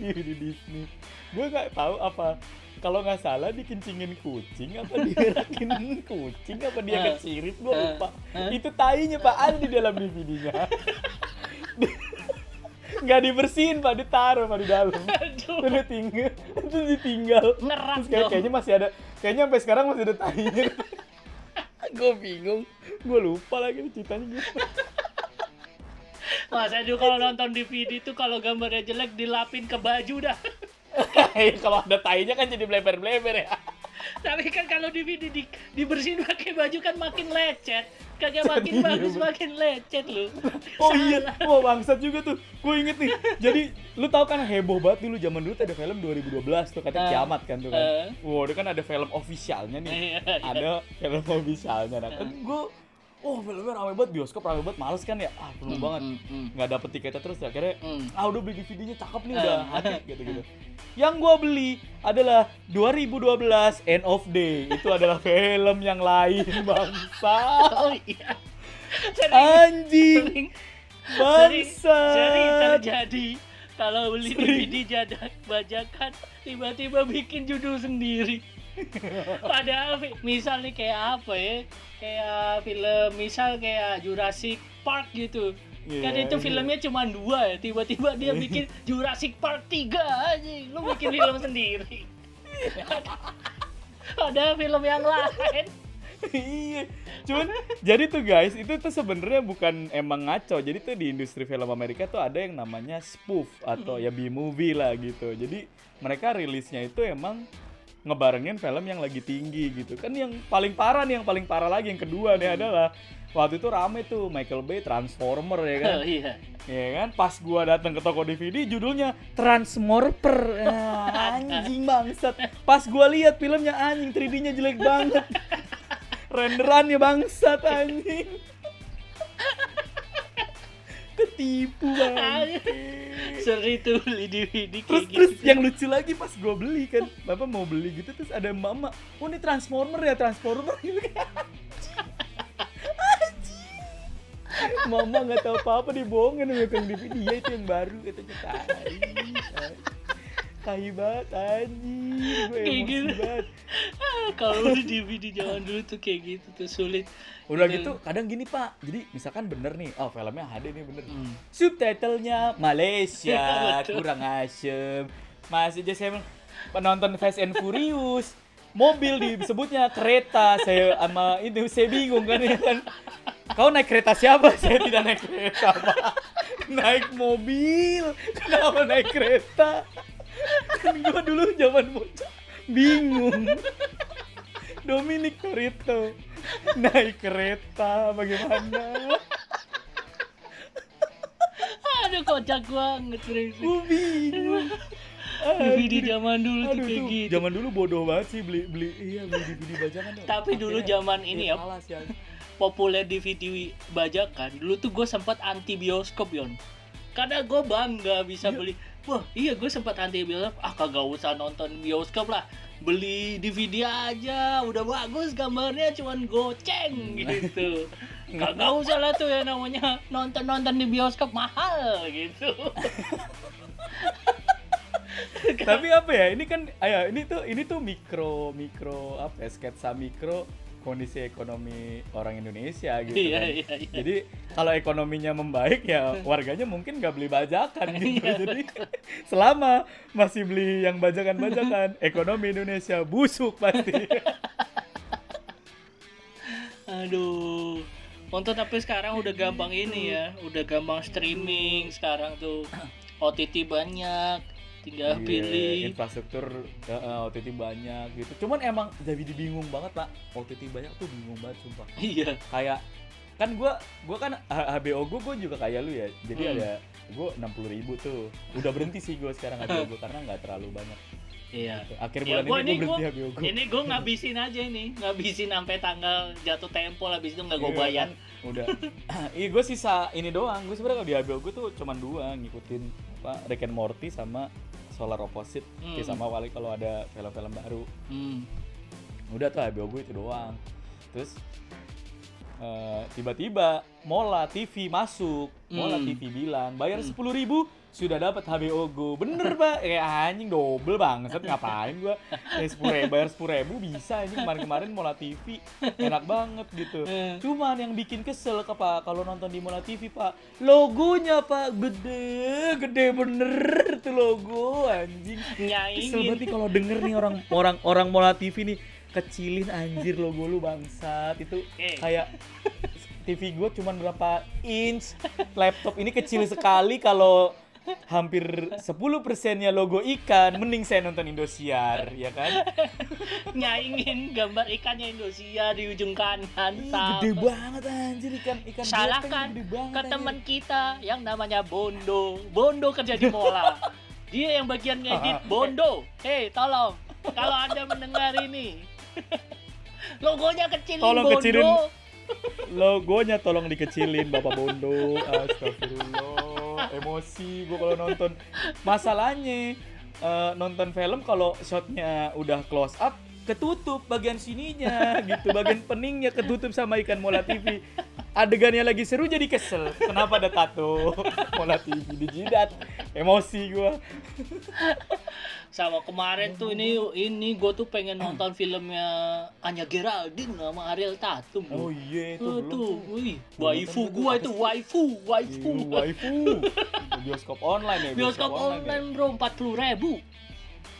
DVD Disney. Gue nggak tahu apa. Kalau nggak salah dikencingin kucing apa diberakin *laughs* kucing apa dia Hmm. kecirip gue Hmm. lupa. Hmm. itu tainya pak ada di dalam DVD-nya *laughs* nggak dibersihin pak ditaruh pak di dalam *laughs* *laughs* udah tinggal. Itu ditinggal ngerak terus kayak, kayaknya masih ada kayaknya sampai sekarang masih ada tainya *laughs* gue bingung. Gue lupa lagi ceritanya gitu Mas Edu kalau nonton DVD tuh kalau gambarnya jelek dilapin ke baju dah. *laughs* Ya, kalau ada tainya kan jadi bleber-bleber ya *laughs* Tapi kan kalau DVD di, dibersihin pakai baju kan makin lecet. Kagak makin bagus makin lecet lu. *laughs* oh iya wah bangsat juga tuh gue inget nih jadi lu tahu kan heboh banget dulu zaman dulu ada film 2012 tuh kata Eh, kiamat kan tuh kan eh. wow itu kan ada film officialnya nih *laughs* Iya, iya. ada film officialnya nah kan gue oh filmnya rame banget. Bioskop rame banget. Males kan ya? Ah penuh Hmm, banget. hmm. nggak dapet tiketnya terus akhirnya Hmm. ah udah beli DVD-nya cakep nih Eh. udah hati gitu gitu yang gua beli adalah 2012 End of Day. Itu adalah *laughs* film yang lain bangsa. Oh iya. Sering, anjing. Sering, sering, bangsa sering terjadi. Kalau beli Sering. DVD jadak bajakan tiba-tiba bikin judul sendiri. Padahal misal nih kayak apa ya? Kayak film misal kayak Jurassic Park gitu. kan Iya, itu iya. filmnya cuma dua ya, tiba-tiba dia bikin Jurassic Park 3 aja. Lu bikin film *laughs* sendiri. Ada film yang lain. iya cuman jadi tuh guys itu tuh sebenarnya bukan emang ngaco jadi tuh di industri film Amerika tuh ada yang namanya spoof atau ya B movie lah gitu jadi mereka rilisnya itu emang ngebarengin film yang lagi tinggi gitu. Kan yang paling parah nih yang paling parah lagi yang kedua nih adalah waktu itu rame tuh Michael Bay Transformer ya kan? Oh *laughs* iya. ya kan? Pas gua datang ke toko DVD judulnya Transmorper. *laughs* Ah, anjing bangsat. Pas gua lihat filmnya anjing 3D-nya jelek banget. *laughs* Renderannya bangsat anjing ketipu banget *laughs* Seri tuh kayak terus gitu. terus yang lucu lagi pas gue beli kan bapak mau beli gitu terus ada mama oh ini transformer ya transformer. *laughs* Gitu kan mama nggak tahu apa apa dibohongin sama tukang DVD ya itu yang baru katanya tai tai. tai banget anjing. Gue Kayak emosi gitu. banget. *laughs* Kalau beli DVD zaman dulu tuh kayak gitu tuh sulit. udah Itu- gitu kadang gini pak. Jadi misalkan bener nih oh filmnya HD nih bener. Hmm. subtitlenya Malaysia *laughs* kurang asem. Masih aja saya penonton Fast and Furious. Mobil disebutnya kereta. Saya sama itu saya bingung kan ya kan? Kau naik kereta siapa? *laughs* Saya tidak naik kereta pak. Naik mobil. Kenapa naik kereta kan gua dulu zaman bocah bingung Dominic Torito naik kereta bagaimana Aduh kocak banget serius. gue bingung DVD zaman dulu tuh Aduh kayak tuh, gitu. zaman dulu bodoh banget sih beli beli iya beli DVD bajakan. tuh. Tapi dulu Akhirnya zaman ini ya, sih, anjing. populer DVD bajakan. Dulu tuh gue sempat anti bioskop yon. Karena gue bangga bisa Iya. beli. Wah iya gue sempat anti bioskop. Ah kagak usah nonton bioskop lah. Beli DVD aja, udah bagus gambarnya cuman goceng gitu. *laughs* Kagak usah lah tuh ya namanya nonton-nonton di bioskop mahal gitu. *laughs* Tapi apa ya? Ini kan ayo ini tuh ini tuh mikro mikro apa ya? Sketsa mikro kondisi ekonomi orang Indonesia gitu Iya, kan. iya, iya. Jadi kalau ekonominya membaik ya *laughs* warganya mungkin nggak beli bajakan gitu. Iya, Jadi selama masih beli yang bajakan-bajakan, *laughs* ekonomi Indonesia busuk pasti. *laughs* Aduh. Untuk tapi sekarang udah gampang ini ya, udah gampang streaming sekarang tuh. *clears throat* OTT banyak, tinggal Iya, pilih. infrastruktur ya, eh, OTT banyak gitu. Cuman emang jadi bingung banget pak. OTT banyak tuh bingung banget sumpah. Iya. Kayak kan gua gua kan HBO gua gua juga kayak lu ya. Jadi Hmm. ada gua 60 ribu tuh. Udah berhenti sih gua sekarang HBO gua *laughs* karena nggak terlalu banyak. Iya. Akhir Ya, bulan gua ini gua berhenti gua- HBO gua. Ini gue *laughs* ngabisin aja ini, ngabisin sampai tanggal jatuh tempo habis itu nggak gue Iya, bayar. kan? Udah. *clears throat* Iya gua sisa ini doang. Gua sebenarnya kalau di HBO gua tuh cuman dua ngikutin apa Rick and Morty sama Solar Opposite. Kayak Hmm. sama wali kalau ada film-film baru. Hmm. udah tuh HBO gue itu doang terus eh, tiba-tiba Mola TV masuk Mola Hmm. TV bilang bayar Hmm. sepuluh ribu sudah dapat HBO Go. Bener *laughs* pak. Kayak anjing double banget ngapain gua? Kayak sepuluh ribu bayar sepuluh ribu bisa anjing. Kemarin-kemarin Mola TV enak banget gitu. *laughs* Eh. cuman yang bikin kesel ke pak kalau nonton di Mola TV pak. Logonya pak. Gede gede bener tuh logo anjing. Kesel nih kalau denger nih orang orang orang Mola TV nih kecilin anjir logo lu bangsat. Itu Eh. kayak TV gue cuman berapa inch laptop. Ini kecil sekali kalau hampir 10 persennya logo ikan mending saya nonton Indosiar ya kan Nyaingin gambar ikannya Indonesia di ujung kanan. Ih, gede banget anjir ikan ikan Salahkan gepeng gede banget, ke teman kita yang namanya Bondo. Bondo kerja di Mola. Dia yang bagian ngedit *laughs* Bondo. Hei, tolong. Kalau Anda mendengar ini. *laughs* Logonya kecilin Tolong Bondo. kecilin. *laughs* logonya tolong dikecilin Bapak Bondo astagfirullah emosi gue kalau nonton. Masalahnya eh, nonton film kalau shotnya udah close up ketutup bagian sininya gitu. Bagian peningnya ketutup sama ikan mola TV adegannya lagi seru jadi kesel. Kenapa ada tato? Mola TV di jidat emosi gue Sama kemarin tuh ini ini gue tuh pengen nonton filmnya Anya Geraldine sama Ariel Tatum. oh iya itu Tuh, belum tuh, wih, waifu tuh. itu waifu, waifu. Waifu *laughs* bioskop online ya Bioskop ya. online bro, empat puluh ribu.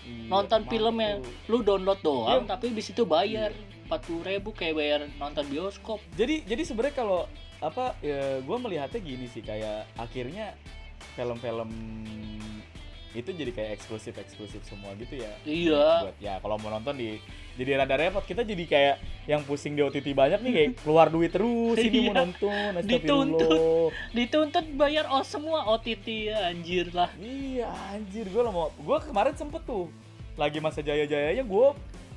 Iya, Nonton filmnya, lu download doang, Iya. tapi di situ bayar empat puluh ribu kayak bayar nonton bioskop. jadi jadi sebenarnya kalau apa ya gue melihatnya gini sih kayak akhirnya film-film itu jadi kayak eksklusif eksklusif semua gitu ya Iya. buat ya kalau mau nonton di jadi rada repot kita jadi kayak yang pusing di OTT banyak nih kayak keluar duit terus ini mau Iya. nonton Dituntut. Dituntut bayar oh semua OTT ya, anjir lah. iya anjir gue mau gue kemarin sempet tuh lagi masa jaya jayanya gue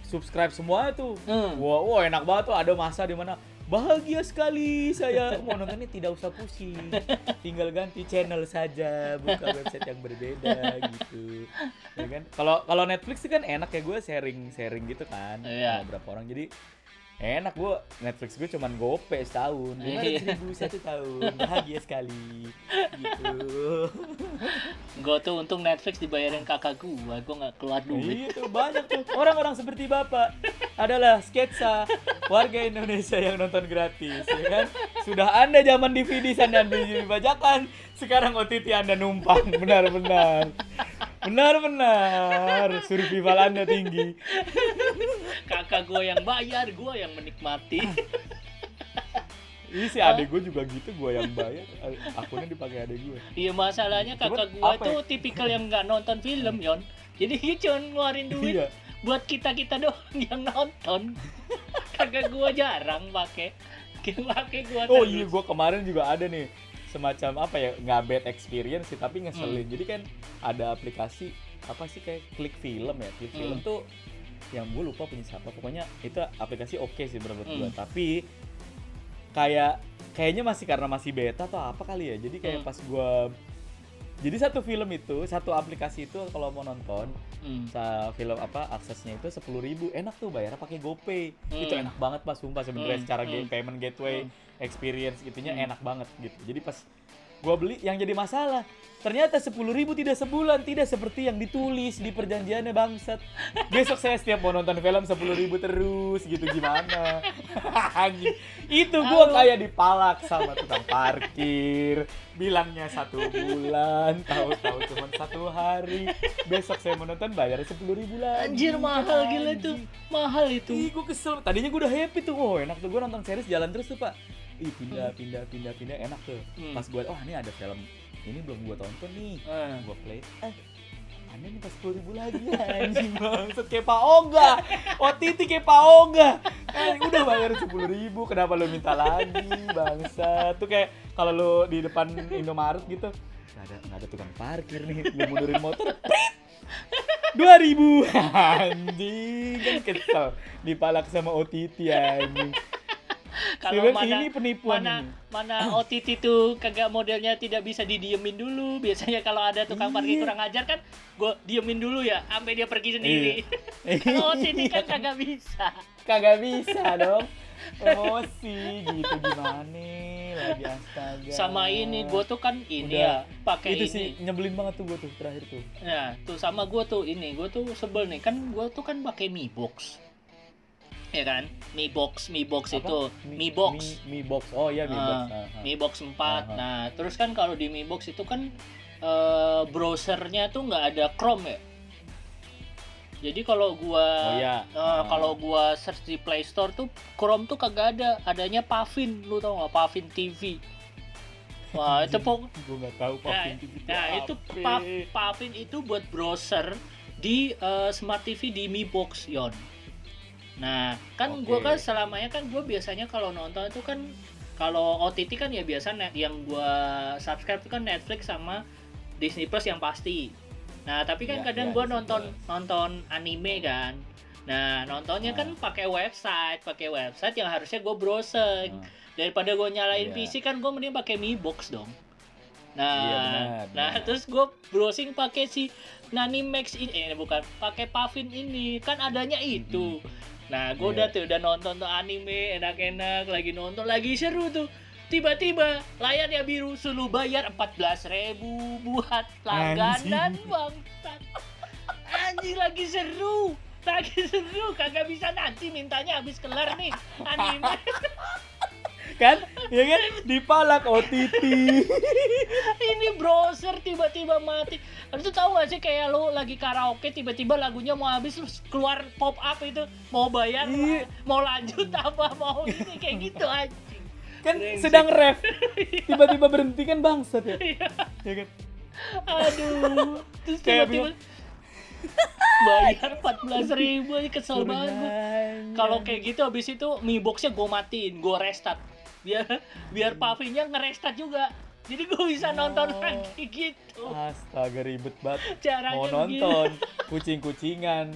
subscribe semua tuh Hmm. Wah, wah enak banget tuh ada masa di mana bahagia sekali saya. Mau nonton ini tidak usah pusing. Tinggal ganti channel saja buka website yang berbeda gitu. Ya kan? Kalau kalau Netflix sih kan enak ya gue sharing sharing gitu kan. Iya. sama beberapa orang. Jadi enak gue Netflix gue cuman gope setahun. Lima Iya. ribu satu tahun? Bahagia sekali. Gitu. Gue tuh untung Netflix dibayarin kakak gua, gua nggak keluar duit. Iya tuh banyak tuh. Orang-orang seperti bapak adalah sketsa warga Indonesia yang nonton gratis, ya kan? Sudah anda zaman DVD sana dibajakan, sekarang OTT anda numpang, benar-benar, benar-benar survival anda tinggi. Kakak gua yang bayar, gua yang menikmati. Ini si adek gue juga gitu, gue yang bayar, akunnya dipakai adek gue. Iya masalahnya kakak gua apa tuh tipikal yang nggak nonton film yon. Jadi dia *laughs* cuma ngeluarin duit Iya. buat kita kita doang yang nonton. kakak gua jarang pakai. pakai gua Oh iya, gue kemarin juga ada nih semacam apa ya nggak bad experience sih tapi ngeselin. Hmm. Jadi kan ada aplikasi apa sih kayak klik film ya, klik film Hmm. tuh yang gue lupa punya siapa. Pokoknya itu aplikasi oke sih menurut gue. Hmm. Tapi kayak kayaknya masih karena masih beta atau apa kali ya. Jadi kayak Hmm. pas gue jadi satu film itu, satu aplikasi itu kalau mau nonton, Hmm. film apa aksesnya itu sepuluh ribu enak tuh bayar pakai GoPay Hmm. itu enak banget pas sumpah sebenarnya Hmm, secara hmm. game payment gateway experience gitunya Hmm. enak banget gitu jadi pas gua beli yang jadi masalah ternyata sepuluh ribu tidak sebulan tidak seperti yang ditulis di perjanjiannya bangsat besok saya setiap mau nonton film sepuluh ribu terus gitu gimana *laughs* itu gua Halo. kayak dipalak sama tukang parkir bilangnya satu bulan tahu-tahu cuma satu hari besok saya mau nonton bayar sepuluh ribu lagi Anjir mahal gila itu. Mahal itu. Ih, gue kesel. Tadinya gue udah happy tuh. Oh, enak tuh gue nonton series jalan terus tuh, Pak. Ih, pindah, pindah, pindah, pindah. Enak tuh. Hmm. Pas gue, oh ini ada film. Ini belum gue tonton nih. Eh. Gue play. Eh, nih pas 10 ribu lagi *laughs* anjing bangsat kayak Pak Oga OTT kayak Pak Oga eh, udah bayar 10 ribu kenapa lo minta lagi bangsat tuh kayak kalau lo di depan Indomaret gitu nggak ada nggak ada tukang parkir nih gue mundurin motor prit dua ribu *laughs* anjing kan kesel dipalak sama OTT anjing *laughs* Kalau mana ini penipuan mana ini. mana *clears throat* OTT tuh kagak modelnya tidak bisa didiemin dulu. *laughs* Biasanya kalau ada tukang parkir Iya. kurang ajar kan gue diemin dulu ya sampai dia pergi sendiri. Iya. *laughs* kalau OTT kan kagak bisa. kagak bisa dong emosi gitu gimana lagi astaga Sama ini gue tuh kan ini Udah. ya pakai itu ini. sih nyebelin banget tuh gue tuh terakhir tuh Nah, tuh sama gue tuh ini, gue tuh sebel nih kan gue tuh kan pakai Mi Box. Ya kan? Mi Box, Mi Box Apa? itu Mi, Box. Mi, Mi box oh iya Mi box Ah, Ah, ah. Mi Box 4. Aha. Nah, terus kan kalau di Mi Box itu kan eh, browsernya tuh nggak ada Chrome ya. Jadi kalau gua Oh, iya. eh, Ah. kalau gua search di Play Store tuh Chrome tuh kagak ada, adanya Pavin, lu tau nggak Pavin TV. Wah, itu pok gue nggak tahu Nah, Pavin TV itu nah itu. Pav, Pavin itu buat browser di eh, smart TV di Mi Box Yon. Nah, kan Oke. gua kan selamanya kan gua biasanya kalau nonton itu kan kalau OTT kan ya biasa net yang gua subscribe itu kan Netflix sama Disney Plus yang pasti. Nah, tapi kan Ya, kadang ya, Disney nonton Plus. nonton anime kan. Nah, nontonnya Ah. kan pakai website, pakai website yang harusnya gue browsing Ah. daripada gue nyalain Iya. PC kan gue mending pakai Mi Box dong. Nah, Iya, benar, nah benar. terus gue browsing pakai si Nani Max ini, eh bukan, pakai Pavin ini kan adanya itu. Nah, gue Iya. udah tuh udah nonton tuh anime enak-enak, lagi nonton lagi seru tuh. Tiba-tiba layarnya biru, suruh bayar 14.000 buat langganan bangsat. *laughs* Anjing lagi seru. Lagi seru, kagak bisa nanti mintanya habis kelar nih anime. *laughs* kan ya kan dipalak OTT *laughs* ini browser tiba-tiba mati. Tuh tahu gak sih kayak lu lagi karaoke tiba-tiba lagunya mau habis terus keluar pop up itu mau bayar, Iya. *laughs* mau lanjut apa mau ini kayak gitu aja. kan sedang ref *laughs* tiba-tiba berhenti kan bangsat ya Iya. ya kan Aduh. Terus tiba-tiba bayar 14.000 ribu aja kesel banget Kalau kayak gitu habis itu Mi Box-nya gue matiin, gue restart. Biar biar Pavinya ngerestart juga. Jadi gue bisa nonton Oh. lagi gitu. astaga ribet banget. Caranya mau nonton kucing-kucingan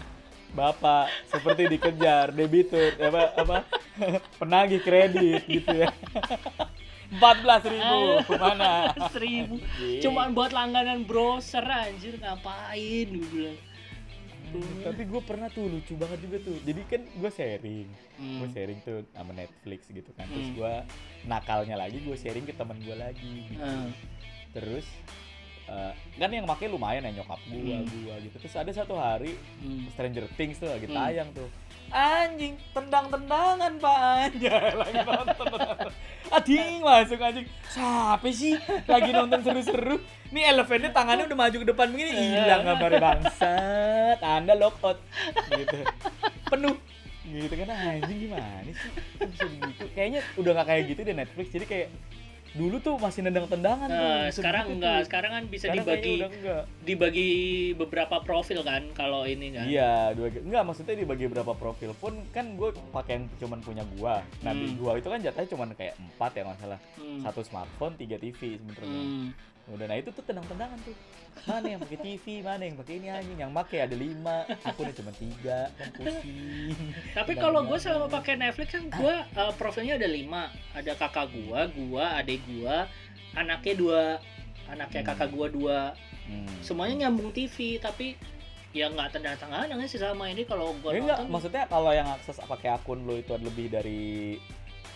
bapak seperti dikejar debitur apa apa *laughs* penagih kredit gitu ya. Empat belas ribu mana seribu. Cuman buat langganan browser anjir ngapain? Gue bilang tapi gue pernah tuh lucu banget juga tuh jadi kan gue sharing Hmm. gue sharing tuh sama Netflix gitu kan terus Hmm. gue nakalnya lagi gue sharing ke teman gue lagi gitu Hmm. terus eh, kan yang pakai lumayan ya nyokap gue Hmm. gue gitu. Terus ada satu hari Hmm. Stranger Things tuh lagi Hmm. tayang tuh. Anjing tendang-tendangan pak. Anjay *laughs* lagi nonton. Anjing masuk anjing. Siapa sih lagi nonton seru-seru? Nih elevennya tangannya udah maju ke depan begini hilang gambar bangsat. Anda lock out. Gitu. Penuh. Gitu kan anjing gimana sih? Bisa begitu? Kayaknya udah gak kayak gitu deh Netflix. Jadi kayak dulu tuh masih nendang-tendangan tuh Nah, bisa sekarang begitu enggak, tuh. sekarang kan bisa Sekarang dibagi dibagi beberapa profil kan kalau ini kan. Iya, dua enggak maksudnya dibagi berapa profil pun kan gue pakai yang cuman punya gua. Nah, di Hmm. gua itu kan jatahnya cuman kayak empat ya nggak salah. Hmm. Satu smartphone, tiga TV sebenarnya. Hmm. Udah, nah itu tuh tendang-tendangan tuh. Mana yang pakai TV, mana yang pakai ini anjing, yang pakai ada lima, aku udah cuma tiga, kan pusing. Tapi kalau gue selama pakai Netflix kan gue uh, profilnya ada lima, ada kakak gua, gua, adik gua, anaknya dua, anaknya Hmm. kakak gua dua, Hmm. semuanya nyambung TV tapi ya nggak tanda tangan sih sama ini kalau gue Ya enggak, nonton maksudnya kalau yang akses pakai akun lo itu ada lebih dari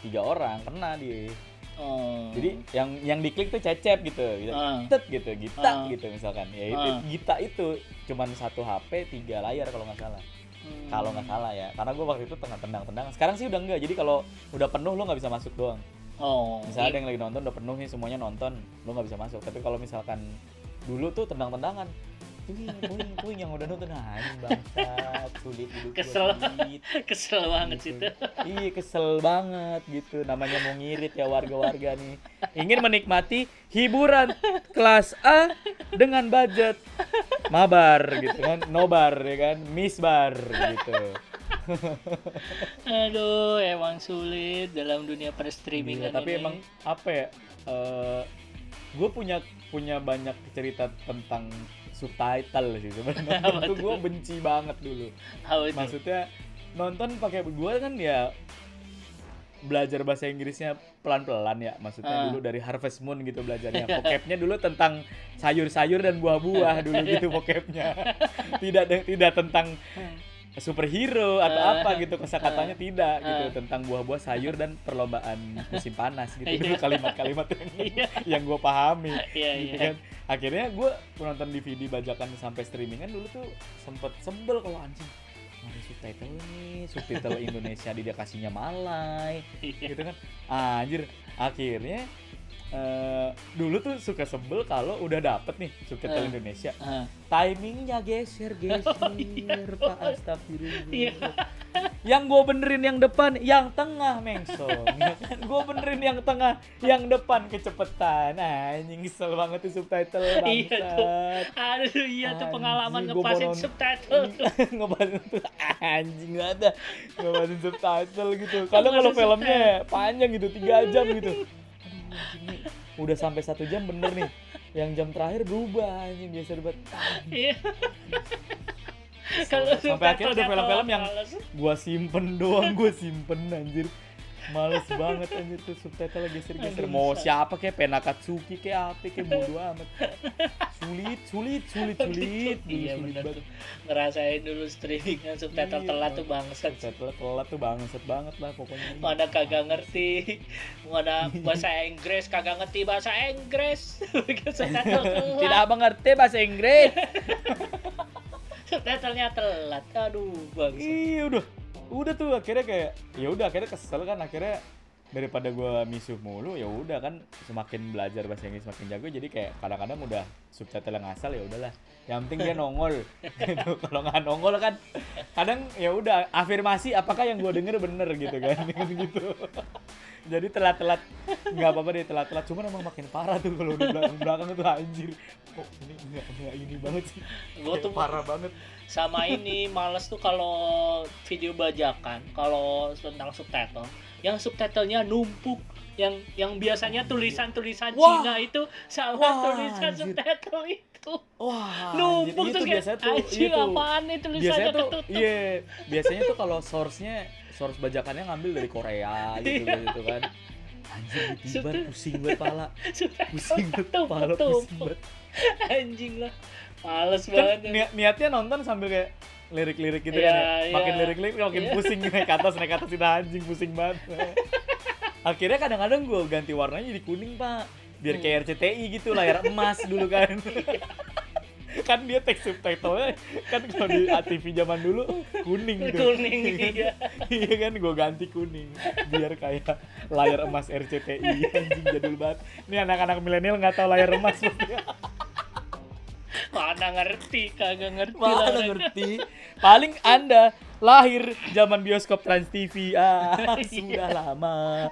tiga orang kena dia. Oh. Jadi yang yang diklik tuh cecep gitu, gitu. Ah. tet gitu, gita Ah. gitu misalkan. Ya itu Ah. gita itu cuman satu HP tiga layar kalau nggak salah. Hmm. Kalau nggak salah ya. Karena gue waktu itu tengah tendang-tendang. Sekarang sih udah enggak. Jadi kalau udah penuh lo nggak bisa masuk doang. oh Misalnya ada yang lagi nonton udah penuh nih semuanya nonton, lo nggak bisa masuk. Tapi kalau misalkan dulu tuh tendang-tendangan Puing, puing, puing yang udah nonton. Anjing bangsat, sulit hidup Kesel. sulit. *laughs* kesel banget Gitu. sih itu Iya kesel banget gitu. Namanya mau ngirit ya warga-warga nih. Ingin menikmati hiburan kelas A dengan budget mabar gitu kan. Nobar ya kan? Misbar gitu. *laughs* Aduh emang sulit dalam dunia per streaming Iya, tapi emang apa ya gue punya punya banyak cerita tentang subtitle sih *laughs* sebenarnya. Itu gue benci banget dulu. Maksudnya nonton pakai gue kan ya belajar bahasa Inggrisnya pelan-pelan ya. Maksudnya Ah. dulu dari Harvest Moon gitu belajarnya. *laughs* Vocabnya dulu tentang sayur-sayur dan buah-buah *laughs* dulu gitu vocabnya. Tidak tidak tentang superhero atau apa gitu kosakatanya tidak gitu Ah. tentang buah-buah sayur dan perlombaan musim panas gitu *laughs* Iya. dulu kalimat-kalimat yang, *laughs* Iya. yang gue pahami Iya, gitu iya. kan akhirnya gue nonton DVD bajakan sampai streamingan dulu tuh sempet sembel kalau anjing ada subtitle nih subtitle Indonesia dia kasihnya Malay Iya. gitu kan anjir akhirnya eh, dulu tuh suka sebel kalau udah dapet nih subtitle Eh. Indonesia. Ah. timingnya geser *laughs* geser pak astagfirullah. Iya. yang gue benerin yang depan yang tengah mengsong *laughs* ya kan? Gue benerin yang tengah yang depan kecepetan anjing kesel banget tuh subtitle Iya tuh. Aduh iya tuh pengalaman ngepasin subtitle tuh. *laughs* ngebatin tuh anjing nggak ada. Ngebatin subtitle gitu. Kalau Ngebatin filmnya panjang gitu tiga jam gitu anjing nih udah sampai satu jam bener nih. Yang jam terakhir berubah anjing biasa debat. Iya. *laughs* Kalau sampai akhirnya ada film-film yang gua simpen doang gua simpen anjir males banget anjir tuh subtitle geser-geser mau siapa kayak Penakatsuki kayak apa kayak bodo *laughs* amat sulit sulit sulit sulit Iya banget tuh. Ngerasain dulu streamingan subtitle Iya, telat tuh bangsat. subtitle telat tuh bangset banget lah pokoknya Mana kagak ngerti, mana bahasa *laughs* Inggris kagak ngerti bahasa Inggris. *laughs* Tidak mengerti bahasa Inggris Subtitlenya telat. Aduh, bangsat. iya udah udah tuh akhirnya kayak ya udah akhirnya kesel kan akhirnya daripada gua misuh mulu ya udah kan semakin belajar bahasa Inggris semakin jago jadi kayak kadang-kadang udah subtitle yang asal ya udahlah. Yang penting dia nongol. *laughs* Gitu. Kalau nggak nongol kan kadang ya udah afirmasi apakah yang gua denger bener gitu kan *laughs* gitu. Jadi telat-telat nggak apa-apa deh telat-telat. Cuman emang makin parah tuh kalau udah belakang belakang tuh anjir. Kok ini nggak nggak ini banget sih? Gua tuh parah banget. sama ini males tuh kalau video bajakan kalau tentang subtitle yang subtitlenya numpuk. Yang yang biasanya tulisan-tulisan Wah. Cina itu sama Wah, tulisan anjir. subtitle itu. Wah, numpuk anjir, tuh kayak anjing iya apaan nih tulisannya biasanya tuh ketutup iya. Biasanya tuh kalau source-nya source bajakannya ngambil dari Korea gitu Iya. gitu kan. Anjir tiba pusing banget pala. Pusing banget pala pusing banget. Anjing lah. Males kan banget. niat niatnya nonton sambil kayak lirik-lirik gitu Iya, kan ya. iya. makin lirik-lirik makin Iya. pusing naik ke atas naik ke atas itu anjing pusing banget. *laughs* Akhirnya kadang-kadang gue ganti warnanya jadi kuning pak. Biar Hmm. kayak RCTI gitu layar emas dulu kan. *laughs* Kan dia teks subtitlenya kan kalau di TV zaman dulu kuning gitu kuning iya. *laughs* Iya kan gue ganti kuning. Biar kayak layar emas RCTI anjing jadul banget. Ini anak-anak milenial nggak tahu layar emas mana ngerti kagak ngerti lah Mana mereka. ngerti? Paling anda lahir zaman bioskop Trans TV ah *laughs* sudah lama.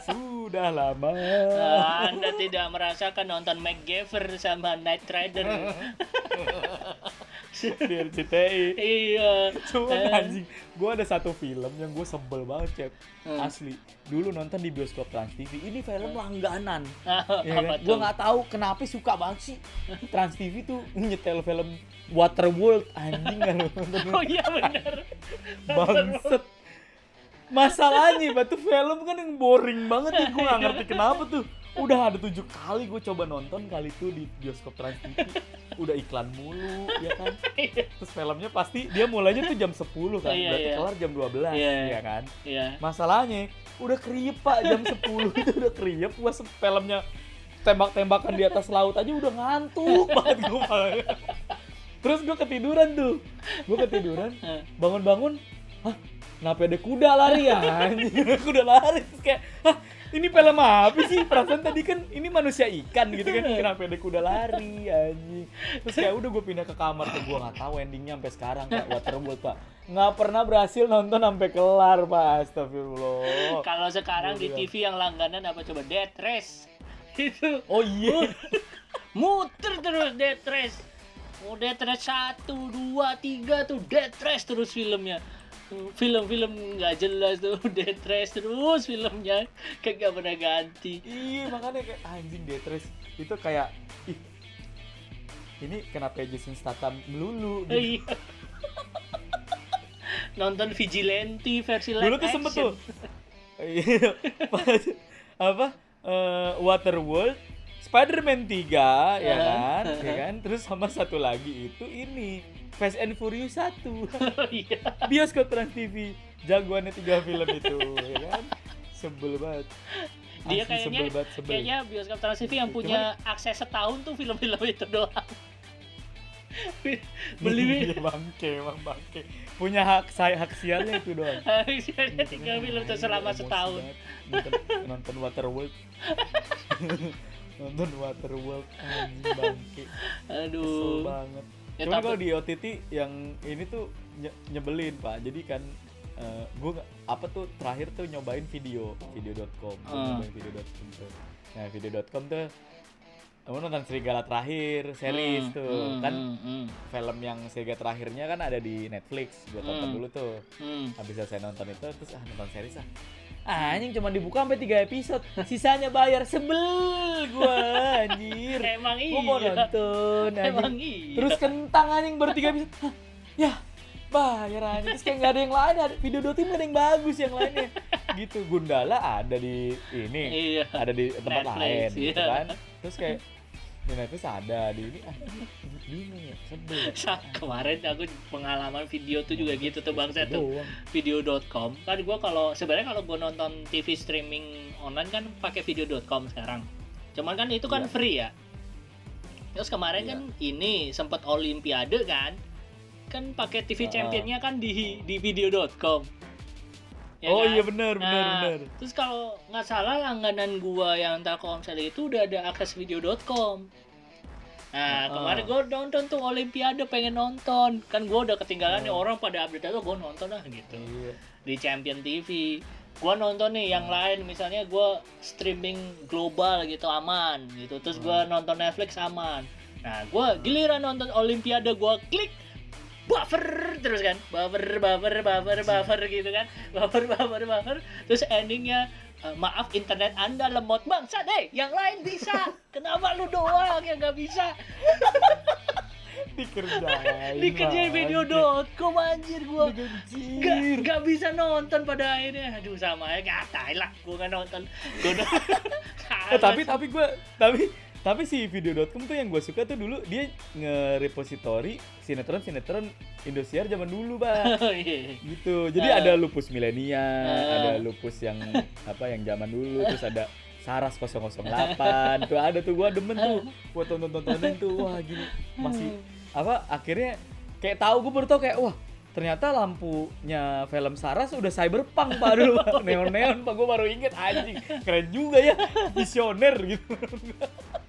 Sudah lama. Ah, Anda tidak merasakan nonton MacGyver sama Knight Rider. *laughs* di *laughs* RCTI iya. Cuma Eh, anjing, gue ada satu film yang gue sebel banget cep. Hmm. Asli, dulu nonton di bioskop Trans TV Ini film langganan. *laughs* Ah, ya kan? Gue nggak tahu kenapa suka banget sih. Trans TV tuh nyetel film Waterworld. Anjing nonton *laughs* Oh iya benar. Bangset Masalahnya batu film kan yang boring banget ya. Gue gak ngerti kenapa tuh Udah ada tujuh kali gue coba nonton kali itu di bioskop Trans TV Udah iklan mulu ya kan? Terus filmnya pasti dia mulainya tuh jam 10 kan Iya, Berarti iya. kelar jam 12 Iya. ya kan? Iya. Masalahnya udah kriep pak jam 10 itu udah kriep Gue filmnya tembak-tembakan di atas laut aja udah ngantuk *laughs* banget gue Terus gue ketiduran tuh. Gue ketiduran bangun-bangun hah kenapa ada kuda lari ya *laughs* kuda lari terus kayak hah ini film apa sih? Perasaan tadi kan ini manusia ikan gitu kan. Kenapa ada kuda lari anjing? Terus kayak udah gue pindah ke kamar tuh gue nggak tahu endingnya sampai sekarang pak. Waterworld pak. Nggak pernah berhasil nonton sampai kelar pak. Astagfirullah. Kalau sekarang di Gila. TV yang langganan apa coba? Death Race. *laughs* Itu. Oh iya. Muter terus Death Race. Oh Death Race 1, 2, 3 tuh. Death Race terus filmnya. Film-film nggak jelas tuh *laughs* Death Race terus filmnya. Kagak pernah ganti. iya makanya kayak anjing Death itu kayak ih ini kenapa Jason Statham melulu? Gitu. Iya. *laughs* Nonton Vigilante versi live dulu tuh sempet tuh. Iya, apa eh, Waterworld Spider-Man 3 ya kan? Ya kan? Terus sama satu lagi itu ini Fast and Furious 1 *laughs* Iya. bioskop Trans TV jagoannya tiga film itu ya kan? Sebel banget. Dia Asli kayaknya sebel banget sebel. kayaknya bioskop Trans TV yang punya akses setahun tuh film-film itu doang. *laughs* Beli Iya, bangke emang bangke. Punya hak saya hak sialnya itu doang. *laughs* Harusnya tiga film tuh selama Emosi setahun. nonton, nonton Waterworld. Nonton Waterworld anjing bangke. Kesel Aduh. banget. Ya, Cuma tapi- kalau di OTT yang ini tuh nye- nyebelin pak. Jadi kan eh gue apa tuh terakhir tuh nyobain video video.com Gua Ah. nyobain video.com tuh. Nah video.com tuh kamu nonton Serigala terakhir series Hmm, tuh hmm, kan hmm, hmm, film yang Serigala terakhirnya kan ada di Netflix gue tonton Hmm. dulu tuh hmm. habis selesai nonton itu terus ah nonton series ah Ah, anjing cuma dibuka sampai 3 episode sisanya bayar sebel gua anjir *laughs* Emang iya. gua mau nonton anjing. Emang iya. Terus kentang anjing baru tiga episode. Hah, ya, bayar anjing. Terus kayak nggak ada yang lain, ada video dua tim ada yang bagus yang lainnya. Gitu, Gundala ada di ini, Iya. ada di tempat Netflix, lain gitu iya. kan. Terus kayak di Netflix ada di ini ah bingung ya sebel ya. Sa- kemarin aku pengalaman video tuh juga gitu tuh bangsa Itu tuh video.com kan gua kalau sebenarnya kalau gua nonton TV streaming online kan pakai video.com sekarang cuman kan itu kan Iya. free ya terus kemarin Iya. kan ini sempat olimpiade kan kan pakai TV Ah. championnya kan di di video.com Ya oh kan? iya benar benar Nah, benar. Terus kalau nggak salah langganan gua yang Telkomsel itu udah ada akses video.com. Nah, Ah. kemarin gua nonton tuh Olimpiade pengen nonton. Kan gua udah ketinggalan nih Ah. orang pada update itu gua nonton lah gitu. Iya. Di Champion TV. Gua nonton nih yang lain misalnya gua streaming global gitu aman gitu. Terus gua Hmm. nonton Netflix aman. Nah, gua giliran nonton Olimpiade gua klik buffer terus kan? Buffer buffer buffer buffer gitu kan? Buffer buffer buffer. Terus endingnya "Eh, maaf internet anda lemot bangsa deh yang lain bisa. Kenapa lu doang yang nggak bisa? *laughs* Dikerjain dikerjain video.com anjir gua. Gak, gak bisa nonton pada akhirnya. Aduh sama aja gak tai lah gua gak nonton. Gua Eh, tapi tapi gue tapi tapi si video.com tuh yang gue suka tuh dulu dia nge-repository sinetron sinetron Indosiar zaman dulu bang *laughs* oh, iya. gitu jadi Ah. ada lupus milenial Ah. ada lupus yang apa yang zaman dulu terus ada Saras 008 tuh ada tuh gua demen tuh gua tonton tontonin tuh wah gini masih apa akhirnya kayak tahu gue baru tau kayak wah ternyata lampunya film Saras udah cyberpunk pak dulu *laughs* Pak. neon neon pak gue baru inget anjing keren juga ya visioner gitu *laughs*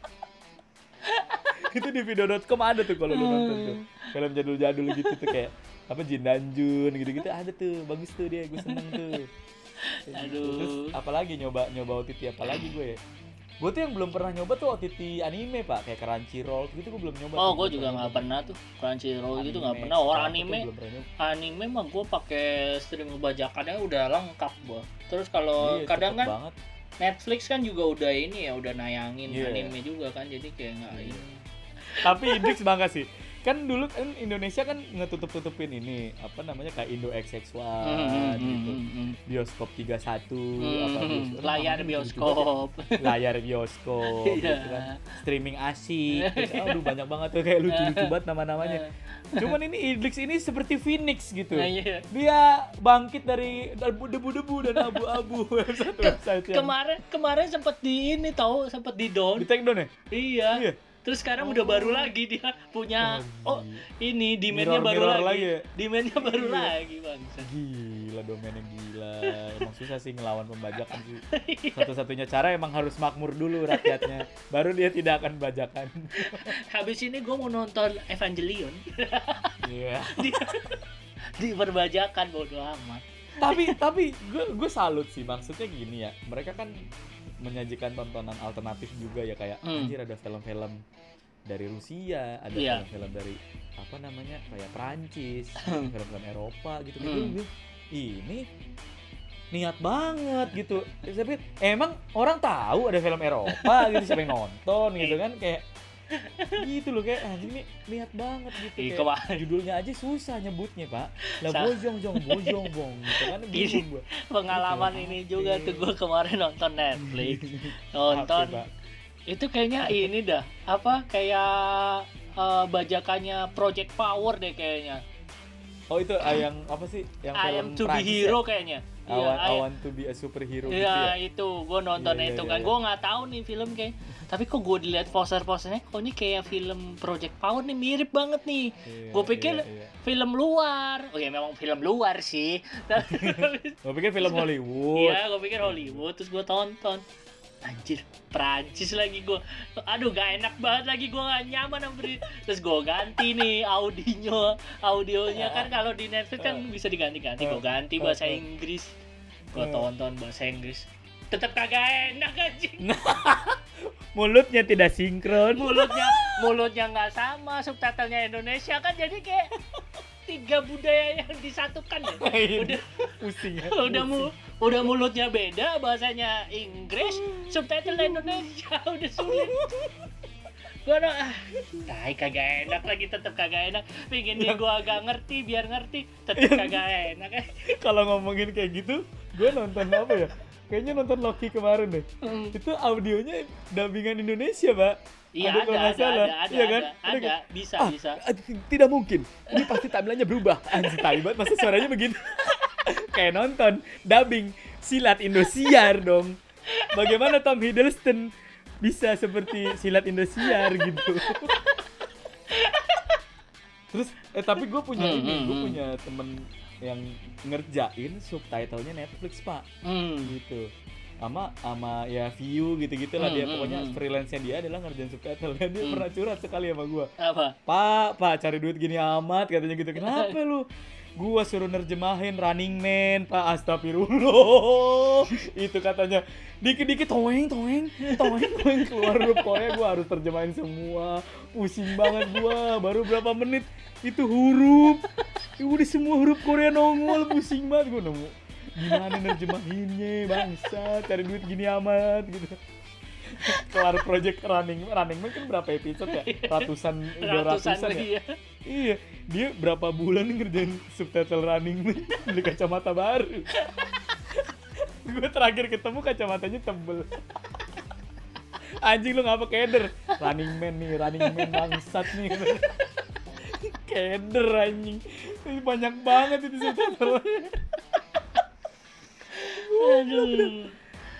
*laughs* itu di video.com ada tuh kalau lu nonton tuh. Film jadul-jadul gitu tuh kayak apa Jin dan Jun gitu-gitu ada tuh. Bagus tuh dia gue seneng tuh. *laughs* Aduh. terus apalagi nyoba nyoba OTT apalagi gue ya? Gue tuh yang belum pernah nyoba tuh OTT anime pak. Kayak Crunchyroll gitu gue belum nyoba oh gue juga nggak pernah tuh Crunchyroll gitu nggak pernah. Orang anime anime mah gue pakai streaming bajakannya udah lengkap gua. Terus kalau Iya, kadang kan banget. Netflix kan juga udah ini ya udah nayangin Iya. anime juga kan jadi kayak nggak Iya. ini tapi Idrix bangga sih kan dulu kan Indonesia kan ngetutup tutupin ini apa namanya kayak Indo XX1 Hmm, gitu. hmm, hmm, bioskop 31 apa hmm. bioskop- *laughs* layar bioskop. Layar *laughs* bioskop gitu kan. Streaming asik terus, *laughs* aduh banyak banget tuh kayak lucu-lucu banget nama-namanya. Cuman ini Idrix ini seperti Phoenix gitu. Nah, iya. dia bangkit dari debu-debu dan abu-abu. Website yang kemarin kemarin sempet di ini tahu sempet di down. Di take down ya? Iya. Iya. Terus sekarang udah baru lagi dia punya Oh, oh ini demandnya baru mirror lagi, lagi ya? demandnya baru Iya. lagi bang Gila domain yang gila. Emang susah sih ngelawan pembajakan sih. *laughs* Satu-satunya cara emang harus makmur dulu rakyatnya. Baru dia tidak akan bajakan. *laughs* habis ini gue mau nonton Evangelion *laughs* Iya. di perbajakan bodo amat tapi tapi gue gue salut sih maksudnya gini ya. Mereka kan menyajikan tontonan alternatif juga ya kayak Hmm. anjir ada film-film dari Rusia, ada Iya. film-film dari apa namanya kayak Prancis, *clears throat* film-film Eropa gitu. Gitu. Hmm. Ini niat banget gitu. Tapi emang orang tahu ada film Eropa gitu siapa yang nonton gitu kan kayak gitu loh kayak anjing nih niat banget gitu Ih, kayak kemarin. judulnya aja susah nyebutnya pak lah bojong jong bojong bong gitu kan bingung pengalaman Gitu. ini juga tuh gue kemarin nonton Netflix *laughs* nonton itu kayaknya ini dah apa kayak eh, bajakannya Project Power deh kayaknya oh itu ah, yang apa sih yang I film am to be Prancis hero ya? kayaknya I want, I I- want to be a superhero gitu Iya ya? itu. Gue nonton Iya, iya, itu iya, kan. iya. gue nggak tahu nih film kayak tapi kok gue dilihat poster-posternya kok ini kayak film Project Power nih mirip banget nih. Iya, Gua pikir- iya, iya. film luar. Oh ya memang film luar sih. *laughs* Gua pikir film Hollywood. Iya gue pikir Hollywood terus gue tonton anjir Prancis lagi gue aduh gak enak banget lagi gue gak nyaman beri- terus gue ganti nih audionya audionya. Kan kalau di Netflix kan bisa diganti-ganti. Gue ganti bahasa Inggris. Gue tonton bahasa Inggris. Tetap kagak enak anjing. *laughs* Mulutnya tidak sinkron. Mulutnya *laughs* mulutnya nggak sama subtitlenya Indonesia. Kan jadi kayak tiga budaya yang disatukan ya. Udah pusing ya. *laughs* udah mu udah mulutnya beda bahasanya Inggris subtitle Indonesia. *laughs* Udah sulit. Gua no, ah tai kagak enak lagi tetep kagak enak. Pingin nih gua agak ngerti biar ngerti tetep kagak enak. Eh. *laughs* kalau ngomongin kayak gitu gue nonton apa ya? Kayaknya nonton Loki kemarin deh. Hmm. itu audionya dubbingan Indonesia pak iya Ada ada ada ada salah. ada ada, Iya kan? ada, Ada kan? bisa Ah, bisa ah, tidak mungkin ini pasti timelinenya berubah *laughs* anjir tai banget masa suaranya begitu *laughs* kayak nonton dubbing silat Indosiar dong bagaimana Tom Hiddleston bisa seperti silat Indosiar gitu *laughs* terus eh tapi gue punya Hmm, ini hmm, gue hmm. punya temen yang ngerjain subtitlenya Netflix pak hmm. gitu sama sama ya view gitu-gitu lah Hmm, dia hmm, pokoknya hmm. freelance-nya dia adalah ngerjain subtitle dan dia Hmm. pernah curhat sekali sama gua apa Pak, Pak cari duit gini amat katanya gitu. Kenapa lu? Gua suruh nerjemahin Running Man, Pak Astagfirullah. *laughs* Itu katanya dikit-dikit toeng toeng toeng toeng keluar huruf Korea gua harus terjemahin semua. Pusing banget gua. Baru berapa menit itu huruf. Udah semua huruf Korea nongol pusing banget gua nemu. Gimana nerjemahinnya bangsa cari duit gini amat gitu. Kelar project running running man kan berapa episode ya? Ratusan udah Ratusan ratusan ya? iya. iya dia berapa bulan ngerjain subtitle running man beli kacamata baru? Gue terakhir ketemu kacamatanya tebel. Anjing lu ngapa keder. Running man nih running man bangsat nih. Keder anjing. Banyak banget itu subtitle Aduh.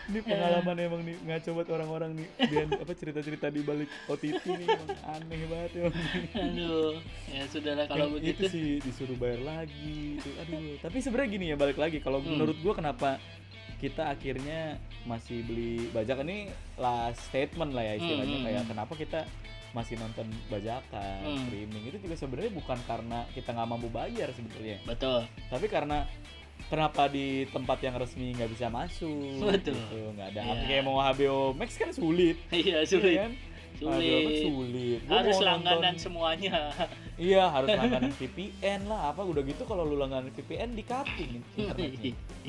ini pengalaman emang nih ngaco buat orang-orang nih dan apa cerita-cerita di balik OTT nih emang aneh banget emang Aduh. Ya sudahlah kalau Yang begitu. itu sih disuruh bayar lagi aduh tapi sebenarnya gini ya balik lagi kalau Hmm. menurut gua kenapa kita akhirnya masih beli bajakan ini last statement lah ya istilahnya Hmm, hmm, kayak hmm. kenapa kita masih nonton bajakan Hmm. streaming itu juga sebenarnya bukan karena kita nggak mampu bayar sebetulnya Betul. tapi karena kenapa di tempat yang resmi nggak bisa masuk Betul. gitu nggak ada Iya. kayak mau HBO Max kan sulit *laughs* Iya Iya sulit. kan? Sulit. sulit Gua Harus langganan nonton- semuanya. *laughs* Iya harus *laughs* langganan VPN lah apa udah gitu kalau lu langganan VPN di cutting.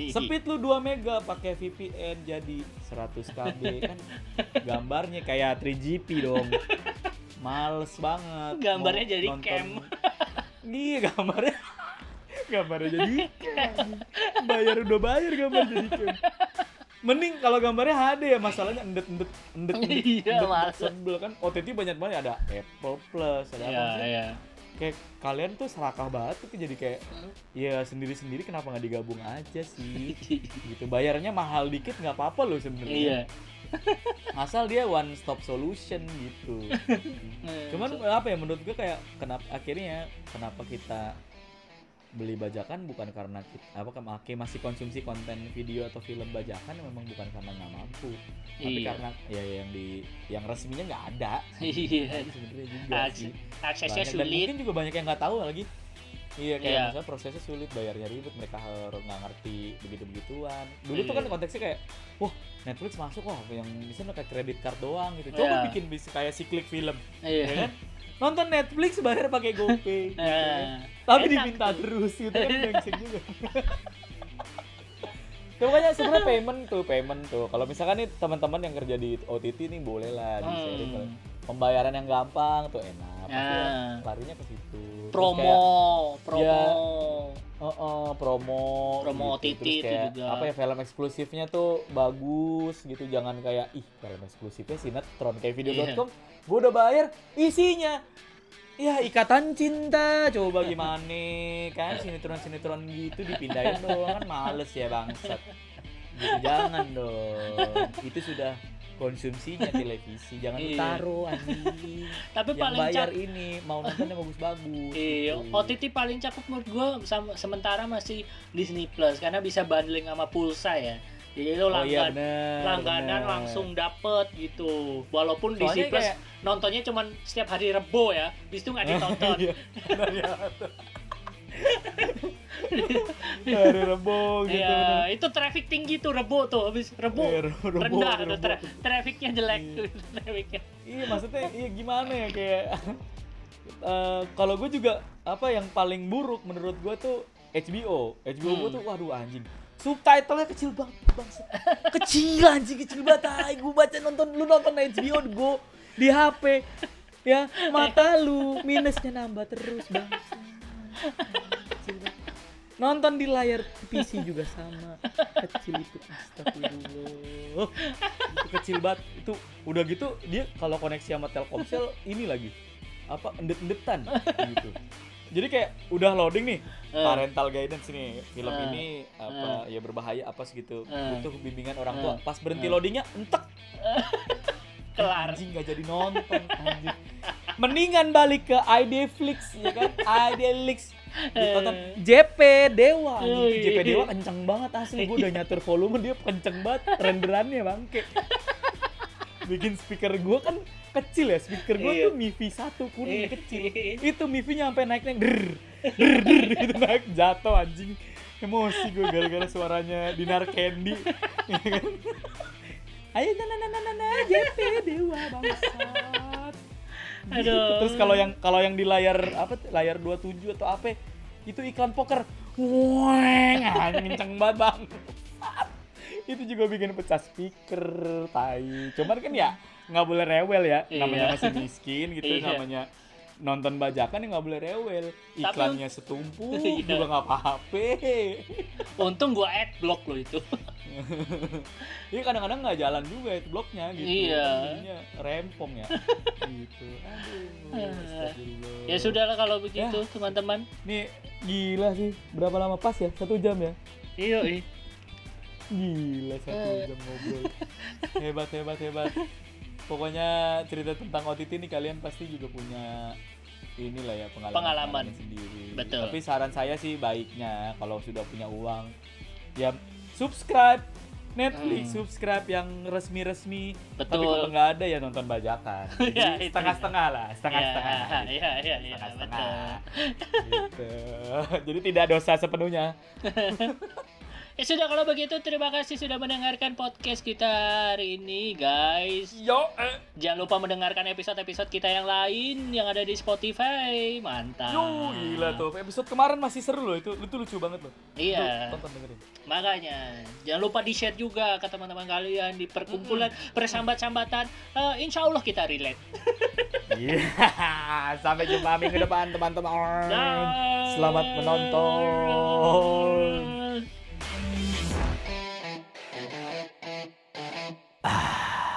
Sepit lu 2 mega pakai VPN jadi 100 KB kan gambarnya kayak 3GP dong. Males banget. Gambarnya Mau jadi nonton- cam. Iya gambarnya gambarnya jadi cam. Bayar udah bayar gambar jadi. Mending kalau gambarnya HD ya masalahnya endet endet endet endet, Iya, endet, sebel kan OTT banyak banget ada Apple Plus ada Iya, apa sih? iya. kayak kalian tuh serakah banget tuh jadi kayak ya sendiri-sendiri kenapa nggak digabung aja sih *laughs* gitu bayarnya mahal dikit nggak apa-apa loh Iya. sebenarnya asal dia one stop solution gitu *laughs* cuman apa ya menurut gue kayak kenapa akhirnya kenapa kita beli bajakan bukan karena kita, apa kemakai masih konsumsi konten video atau film bajakan memang bukan karena nggak mampu tapi Iya. karena ya yang di yang resminya nggak ada *laughs* Iya. Sebenarnya juga Aks- sih Aksesnya banyak, dan sulit. mungkin juga banyak yang nggak tahu lagi iya kayak Iya. misalnya prosesnya sulit bayarnya ribet mereka harus nggak ngerti begitu begituan dulu tuh Iya. kan konteksnya kayak wah Netflix masuk wah yang bisa kayak kredit card doang gitu coba Iya. bikin bisa kayak si klik film ya Iya. kan *laughs* nonton Netflix bayar pakai GoPay gitu. *laughs* Nah, tapi diminta tuh. terus gitu kan *laughs* brengsek juga Tuh makanya sebenarnya payment tuh payment tuh kalau misalkan nih teman-teman yang kerja di OTT nih boleh lah di sharing Hmm. pembayaran yang gampang tuh enak Pasti Ah. larinya ke situ promo, kayak, promo. ya, Oh, oh, promo Promo gitu. OTT Terus itu kayak, juga. apa ya film eksklusifnya tuh bagus gitu jangan kayak ih film eksklusifnya sinetron kayak video.com Iya. gue udah bayar isinya ya ikatan cinta coba gimana kan sinetron sinetron gitu dipindahin doang kan males ya bangsat gitu jangan dong itu sudah konsumsinya *laughs* televisi jangan Iya. ditaruh anjing Tapi yang paling bayar cakep. ini mau nonton yang bagus-bagus Iya, gitu. OTT paling cakep menurut gue sementara masih Disney Plus karena bisa bundling sama pulsa ya. Jadi lo oh iya langgan, bener langganan bener. langsung dapet gitu. Walaupun Soalnya Disney Plus kayak- nontonnya cuman setiap hari Rebo ya, bis itu nggak *laughs* ditonton. Iya, ya. Hari Rebo gitu. Bener. itu traffic tinggi tuh Rebo tuh, habis Rebo Iya, Rebo, rendah Rebo. tuh tra- trafficnya jelek Iya. *laughs* trafficnya. Iya maksudnya iya gimana ya kayak eh, kalau gue juga apa yang paling buruk menurut gue tuh HBO. HBO gue Hmm. tuh waduh anjing. Subtitlenya kecil banget bangsa. Kecil anjing kecil banget. Ay, gue baca nonton lu nonton HBO go di HP. Ya, mata lu minusnya nambah terus bangsa. Nonton di layar PC juga sama. Kecil itu astagfirullah. Itu kecil banget. Itu udah gitu dia kalau koneksi sama Telkomsel ini lagi apa endet-endetan gitu. Jadi kayak udah loading nih Eh. parental guidance nih film Eh. ini apa ya berbahaya apa segitu butuh bimbingan orang tua. Pas berhenti loadingnya entek *laughs* Kelar. anjing gak jadi nonton anjing. Mendingan balik ke IDFlix ya kan? IDFlix ditonton JP Dewa anjing. JP Dewa kenceng banget asli. Gue udah nyatur volume dia kenceng banget. Renderannya bangke. Bikin speaker gue kan kecil ya. Speaker gue Iya. tuh MIFI satu kuning Iya. kecil. Itu MIFI-nya sampai naik naik der der der gitu naik. Jatuh anjing. Emosi gue gara-gara suaranya Dinar Candy ya kan? ayo nana nana nana JP Dewa bangsat Aduh. terus kalau yang kalau yang di layar apa layar 27 atau apa itu iklan poker Weng, kenceng banget bang. itu juga bikin pecah speaker, tai. Cuman kan ya nggak boleh rewel ya, namanya Iya. masih miskin gitu, Iya. namanya nonton bajakan ya nggak boleh rewel. Iklannya setumpuk *laughs* Iya. juga nggak apa-apa. Untung gua adblock lo itu. *laughs* Iya kadang-kadang nggak jalan juga itu bloknya gitu. Iya. Jadinya rempong ya. *laughs* gitu. Aduh. astagfirullah. Ya sudah lah kalau begitu teman-teman. Nih gila sih. Berapa lama pas ya? Satu jam ya? Iya, iya. Gila satu Eh. jam ngobrol. hebat hebat hebat. Pokoknya cerita tentang OTT nih kalian pasti juga punya inilah ya pengalaman, Pengalaman. sendiri. Betul. Tapi saran saya sih baiknya kalau sudah punya uang ya subscribe Netflix, Hmm. subscribe yang resmi-resmi. Tapi Betul. kalau nggak ada ya nonton bajakan. *laughs* Ya, itu setengah-setengah lah, setengah-setengah. Iya, iya, iya, iya, betul. Gitu. *laughs* Jadi tidak dosa sepenuhnya. *laughs* Ya sudah kalau begitu terima kasih sudah mendengarkan podcast kita hari ini guys. Yo, eh. Jangan lupa mendengarkan episode-episode kita yang lain yang ada di Spotify. Mantap. Yo, gila tuh. Episode kemarin masih seru loh itu. Itu lucu banget loh. Iya. Tonton dengerin. Makanya jangan lupa di share juga ke teman-teman kalian di perkumpulan persambat-sambatan. Eh, insya Allah kita relate. *laughs* Iya. Sampai jumpa minggu depan teman-teman. Selamat menonton. Ah.